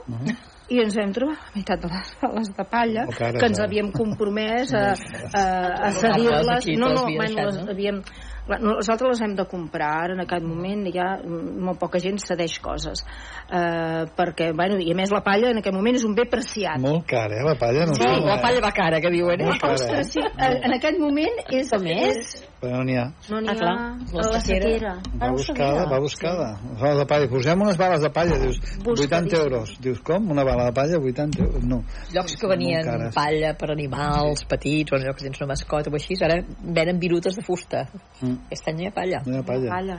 i ens vam trobar la meitat de les bales de palla O cares, que ens eh? havíem compromès a, a, a Les cedir-les. aquí No, te no, les no? havíem... Nosaltres les hem de comprar ara, en aquest moment ja molt poca gent cedeix coses uh, perquè, bueno, i a més la palla en aquest moment és un bé preciat Molt car, eh, la palla? No Sí, la eh? palla va cara, que diuen, eh? Cara, eh? Ostres, sí, en en aquest moment és... És? Però no n'hi ha. no n'hi Ah, ha... clar, a la sequera. Va Ah, buscada, sabia. va buscada. Bales de palla. Posem unes bales de palla, dius, 80 Buscadíssimes. euros. Dius, com? Una bala de palla, 80 euros? No. Llocs que venien cares. palla per animals petits o en llocs que tens una mascota o així, ara venen virutes de fusta. Mm. Aquest any hi ha palla. No hi ha palla. Palla.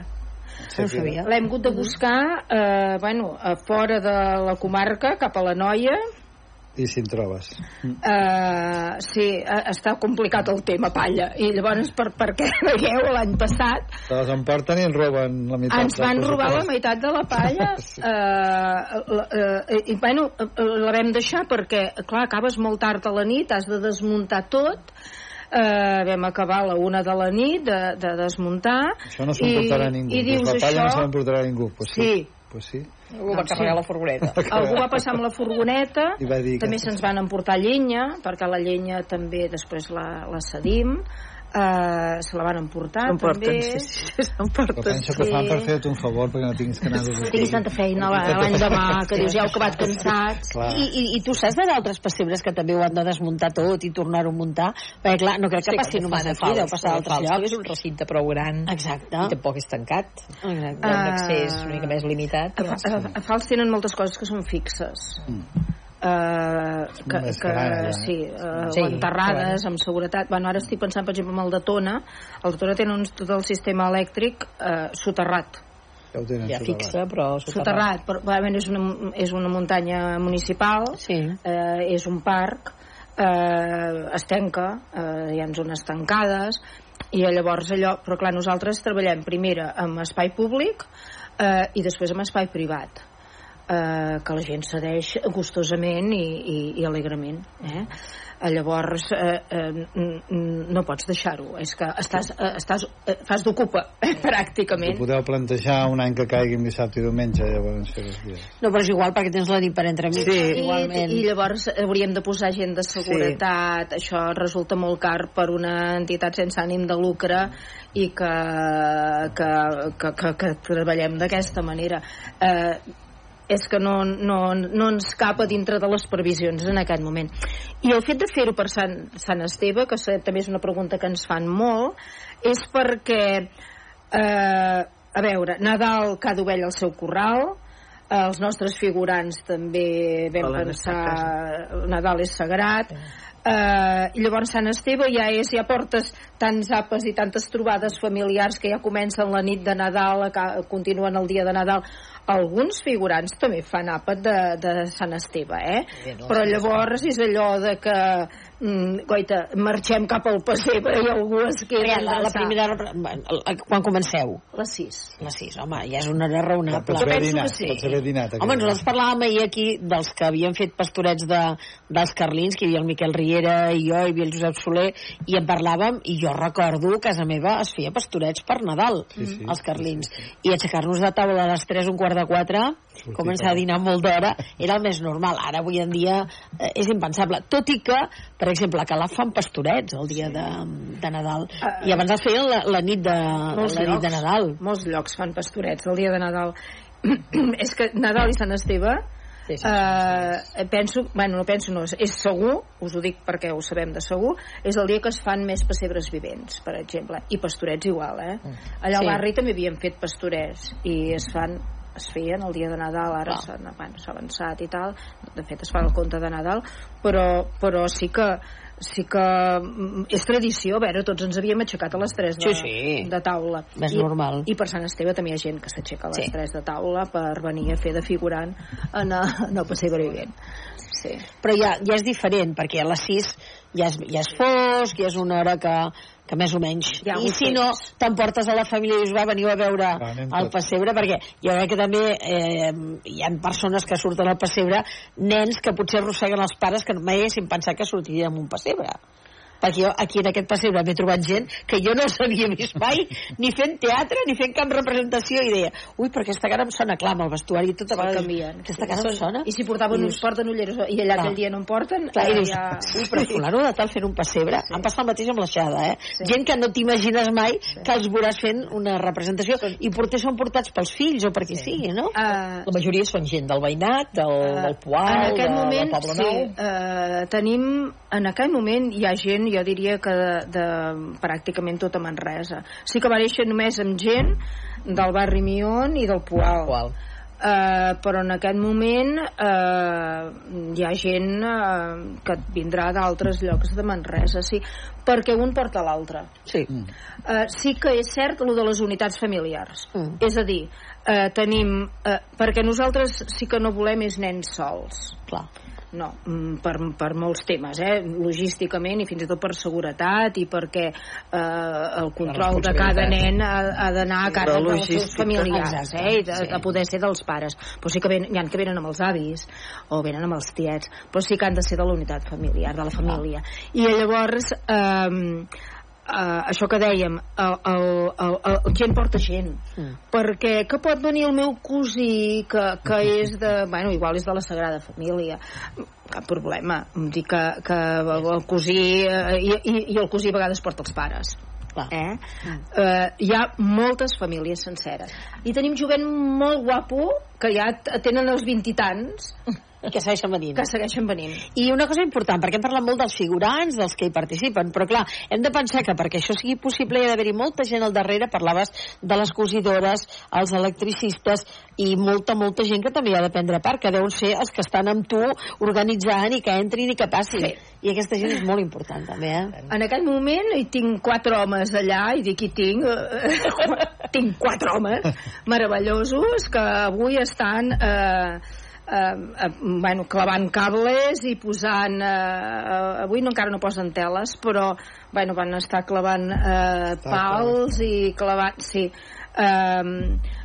Sí, sí. L'hem hagut de buscar, eh, bueno, a fora de la comarca, cap a la Noia. I si en trobes. Eh, sí, eh, està complicat el tema palla. I llavors, per, perquè veieu, l'any passat Te les emporten i en roben la meitat. ens van robar la meitat de la palla Sí. la- eh, i bueno la vam deixar perquè clar, acabes molt tard a la nit has de desmuntar tot eh, vam acabar a la una de la nit de, de desmuntar Això no s'ho emportarà ningú. i dius la palla això no s'ho emportarà ningú. Pues sí. Sí. Pues sí. Algú va carregar la furgoneta. algú va passar amb la furgoneta. I va dir que- també se'ns van emportar llenya perquè la llenya també després la, la cedim eh, se la van emportar S'emporten, també sí, sí, sí, Però s'emporten. penso que Sí. fan per fer-te un favor perquè no tinguis que anar a tinguis tanta feina la- l'any demà que dius ja heu acabat cansats. I, i, I tu saps de d'altres pessebres que també ho han de desmuntar tot i tornar-ho a muntar? Perquè, clar, no crec que passi només aquí, deu passar a altres És llocs. un recinte prou gran Exacte. i tampoc és tancat. Exacte. Hi ha un accés una mica més limitat. a, Però... a, a Fals tenen moltes coses que són fixes Uh, que, Més que gran, eh? sí, uh, Sí, o enterrades amb seguretat bueno, ara estic pensant per exemple en el de Tona el de Tona tenen un, tot el sistema elèctric uh, soterrat Ja ho tenen Ja soterrat. fixa, però soterrat, però realment és una, és una muntanya municipal Sí. eh, és un parc eh, es tanca eh, hi ha zones tancades i llavors allò, però clar, nosaltres treballem primera amb espai públic eh, i després amb espai privat eh, que la gent cedeix gustosament i, i, i alegrement eh? Eh, llavors eh, eh, no pots deixar-ho és que estàs, eh, estàs eh, fas d'ocupa eh, Ho pràcticament podeu plantejar un any que caigui en dissabte i diumenge, llavors. No, però és igual perquè tens la nit per entremig. Sí. Igualment. I, I llavors hauríem de posar gent de seguretat, sí. això resulta molt car per una entitat sense ànim de lucre i que, que, que, que, que treballem d'aquesta manera. Eh, és que no, no, no ens cap a dintre de les previsions en aquest moment. I el fet de fer-ho per Sant, Sant Esteve, que també és una pregunta que ens fan molt, és perquè, eh, a veure, Nadal cada ovella al seu corral, eh, els nostres figurants també vam Volen pensar Nadal és sagrat eh, i llavors Sant Esteve ja és ja portes tants àpats i tantes trobades familiars que ja comencen la nit de Nadal aca- continuen el dia de Nadal alguns figurants també fan àpat de, de Sant Esteve eh? Però llavors és allò de que mm, goita, marxem cap al pessebre i algú es queda Perquè la, la primera... la- Quan comenceu? les 6 Les 6, home, ja és una hora raonable. Pots haver penso dinat, que sí. pots haver dinat. Home, nosaltres parlàvem ahir aquí dels que havien fet pastorets de, dels Carlins, que hi havia el Miquel Riera i jo, hi havia el Josep Soler, i en parlàvem, i jo recordo que a casa meva es feia pastorets per Nadal, Sí, sí, els Carlins. I aixecar-nos de taula a les 3, un quart de quatre, Sortir començar a dinar molt d'hora, era el més normal. Ara, avui en dia, eh, és impensable. Tot i que, per exemple, que la fan pastorets el dia de, de Nadal. Ah, I abans es feien la, la, nit de, molts la nit llocs, de Nadal. molts llocs fan pastorets el dia de Nadal és que Nadal i Sant Esteve Sí, sí, eh, penso, bueno, no penso, no, és segur, us ho dic perquè ho sabem de segur, és el dia que es fan més pessebres vivents, per exemple, i pastorets igual, eh? Allà al Sí. barri també havien fet pastorets i es fan es feien el dia de Nadal, ara s'ha bueno, avançat i tal, de fet es fa el conte de Nadal, però, però sí que sí que mm, és tradició, a veure, tots ens havíem aixecat a les 3 de, Sí, sí. de taula. I, normal. I per Sant Esteve també hi ha gent que s'aixeca a les Sí. 3 de taula per venir a fer de figurant en, a- en el pessebre vivent. Sí. Però ja, ja és diferent, perquè a les 6 ja és, ja és fosc, ja és una hora que, que més o menys... Ha I si no, t'emportes a la família i dius, va, veniu a veure anem el pessebre, perquè jo crec que també eh, hi ha persones que surten al pessebre, nens que potser arrosseguen els pares que mai haguessin pensat que sortirien amb un pessebre perquè jo aquí en aquest pessebre m'he trobat gent que jo no s'havia vist mai ni fent teatre, ni fent cap representació i deia, ui, però aquesta cara em sona clar amb el vestuari i tot a Sí, vegades canvien. aquesta cara em sona I si portaven uns, porten ulleres i allà aquell dia no en porten, Clar, i dius, ja... ui, però fulano de tal fent un pessebre sí. em passa el mateix amb l'aixada, eh? Sí. gent que no t'imagines mai que els veuràs fent una representació i potser són portats pels fills o per qui sí. sigui, no? Uh, La majoria són gent del veïnat, del, del Poal, en aquest de, moment, del Poble sí, Nou. eh, tenim, en aquell moment hi ha gent, jo diria que de, de pràcticament tota Manresa. Sí que va néixer només amb gent del barri Mion i del Poal. Poal. Uh, però en aquest moment uh, hi ha gent uh, que vindrà d'altres llocs de Manresa, sí, perquè un porta l'altre. Sí. Uh, sí que és cert el de les unitats familiars. Mm. És a dir, uh, tenim... Uh, perquè nosaltres sí que no volem és nens sols. Clar. No, mm, per, per molts temes, eh? logísticament i fins i tot per seguretat i perquè eh, el control de cada nen ha, ha d'anar a càrrec dels seus familiars Exacte, eh? i de, sí. de poder ser dels pares. Però sí que ven, hi ha que venen amb els avis o venen amb els tiets, però sí que han de ser de la unitat familiar, de la família. I llavors... Eh, Uh, això que dèiem el, el, el, el, gent porta gent Mm. perquè que pot venir el meu cosí que, que és de, bueno, igual és de la Sagrada Família cap problema em dic que, que el cosí eh, i, i, i el cosí a vegades porta els pares Clar. eh? Eh, hi ha moltes famílies senceres i tenim jovent molt guapo que ja tenen els vint i tants que segueixen venint. que segueixen venint I una cosa important, perquè hem parlat molt dels figurants, dels que hi participen, però clar, hem de pensar que perquè això sigui possible hi ha d'haver-hi molta gent al darrere, parlaves de les cosidores, els electricistes i molta, molta gent que també hi ha de prendre part, que deuen ser els que estan amb tu organitzant i que entrin i que passin. Sí. I aquesta gent és molt important també, eh? En aquell moment hi tinc quatre homes allà i dic hi tinc eh, tinc quatre homes meravellosos que avui estan eh, eh, eh, bueno, clavant cables i posant eh, eh, avui no, encara no posen teles però bueno, van estar clavant eh, pals i clavant sí eh,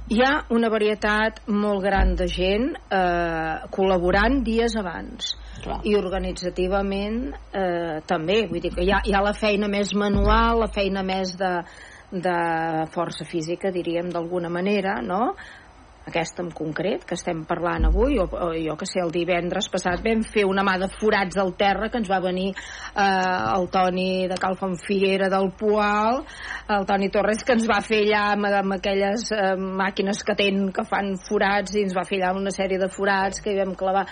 hi ha una varietat molt gran de gent eh, col·laborant dies abans Clar. i organitzativament eh, també, vull dir que hi ha, hi ha la feina més manual, la feina més de, de força física, diríem d'alguna manera, no? Aquesta en concret que estem parlant avui o, o jo que sé, el divendres passat vam fer una mà de forats al terra que ens va venir eh, el Toni de Calfanfiera del Poal el Toni Torres que ens va fer allà amb, amb aquelles eh, màquines que tenen que fan forats i ens va fer allà una sèrie de forats que hi vam clavar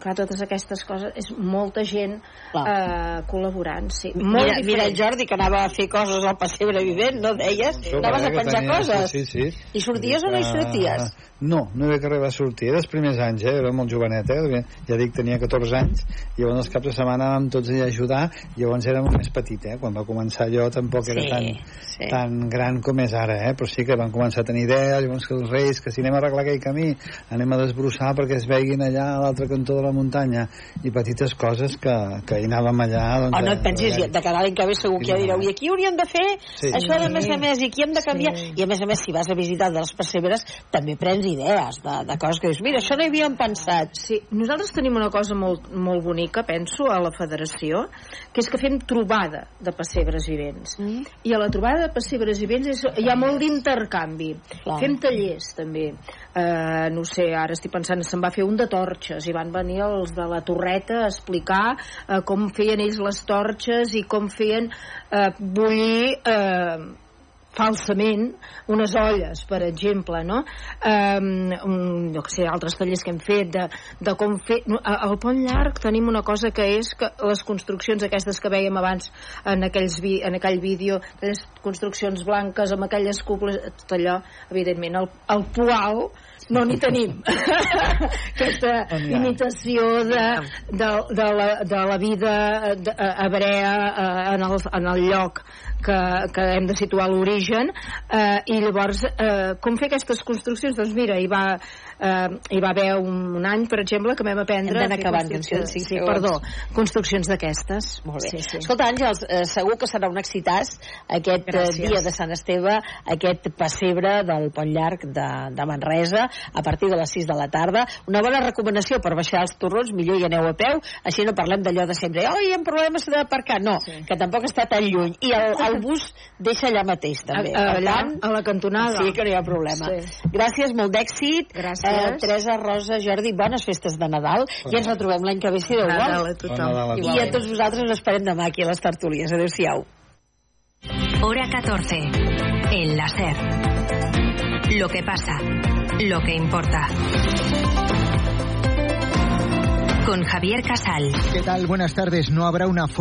clar, totes aquestes coses, és molta gent Clar. eh, col·laborant, sí. Molt Mira, mira el diferent. Jordi que anava a fer coses al pessebre vivent, no deies? Això, Anaves a penjar tenia- coses. Sí, sí, sí. I sorties o no hi sorties? No, no hi havia que arribar a sortir. Era els primers anys, eh? Era molt jovenet, eh? Ja dic, tenia 14 anys. I llavors els caps de setmana vam tots allà a ajudar. Llavors era molt més petit, eh? Quan va començar jo tampoc era Sí, tan, sí. tan gran com és ara, eh? Però sí que van començar a tenir idees. Llavors que els reis, que si anem a arreglar aquell camí, anem a desbrossar perquè es veguin allà a l'altre cantó de la muntanya i petites coses que, que hi anàvem allà doncs, o no et pensis, a- de cara a l'any que ve segur que ja direu, i aquí hauríem de fer Sí. això de més a més, i aquí hem de canviar Sí. i a més a més si vas a visitar de les pessebres també prens idees de, de coses que dius mira, això no hi havíem pensat Sí, nosaltres tenim una cosa molt, molt bonica, penso, a la federació, que és que fem trobada de pessebres vivents. Mm. I a la trobada de pessebres vivents és, hi ha molt d'intercanvi. Fem tallers, també. Uh, no sé, ara estic pensant, se'n va fer un de torxes i van venir els de la Torreta a explicar uh, com feien ells les torxes i com feien uh, bullir... Uh, falsament unes olles, per exemple, no? Um, un, jo que sé, altres tallers que hem fet de, de com fer... no, Al Pont Llarg tenim una cosa que és que les construccions aquestes que vèiem abans en, aquells vi, en aquell vídeo, aquelles construccions blanques amb aquelles cúpules, tot allò, evidentment, el, el poal no n'hi tenim. Aquesta imitació de, de, de, la, de la vida hebrea en, el, en el lloc que, que hem de situar l'origen eh, i llavors eh, com fer aquestes construccions? Doncs mira, hi va, eh, hi va haver un, un any, per exemple, que vam aprendre... Hem d'anar acabant, sí, segons. perdó, construccions d'aquestes. Molt bé. Sí, sí. Escolta, Àngels, eh, segur que serà un excitàs aquest eh, Gràcies. dia de Sant Esteve, aquest pessebre del Pont Llarg de, de Manresa, a partir de les 6 de la tarda. Una bona recomanació per baixar els torrons, millor hi aneu a peu, així no parlem d'allò de sempre, oi, hi ha problemes d'aparcar. No, Sí. que tampoc està tan lluny. I el, el bus deixa allà mateix, també. A- allà, tant, a la cantonada. Sí, que no hi ha problema. Sí. Gràcies, molt d'èxit. Gràcies. Eh, Teresa, Rosa, Jordi, bones festes de Nadal i ens retrobem l'any que ve, si Déu Nadal vol. a tothom. Bon Nadal a I a tots vosaltres us esperem demà aquí a les tertúlies. Adéu-siau. Hora 14. El láser. Lo que pasa. Lo que importa. Con Javier Casal. ¿Qué tal? Buenas tardes. No habrá una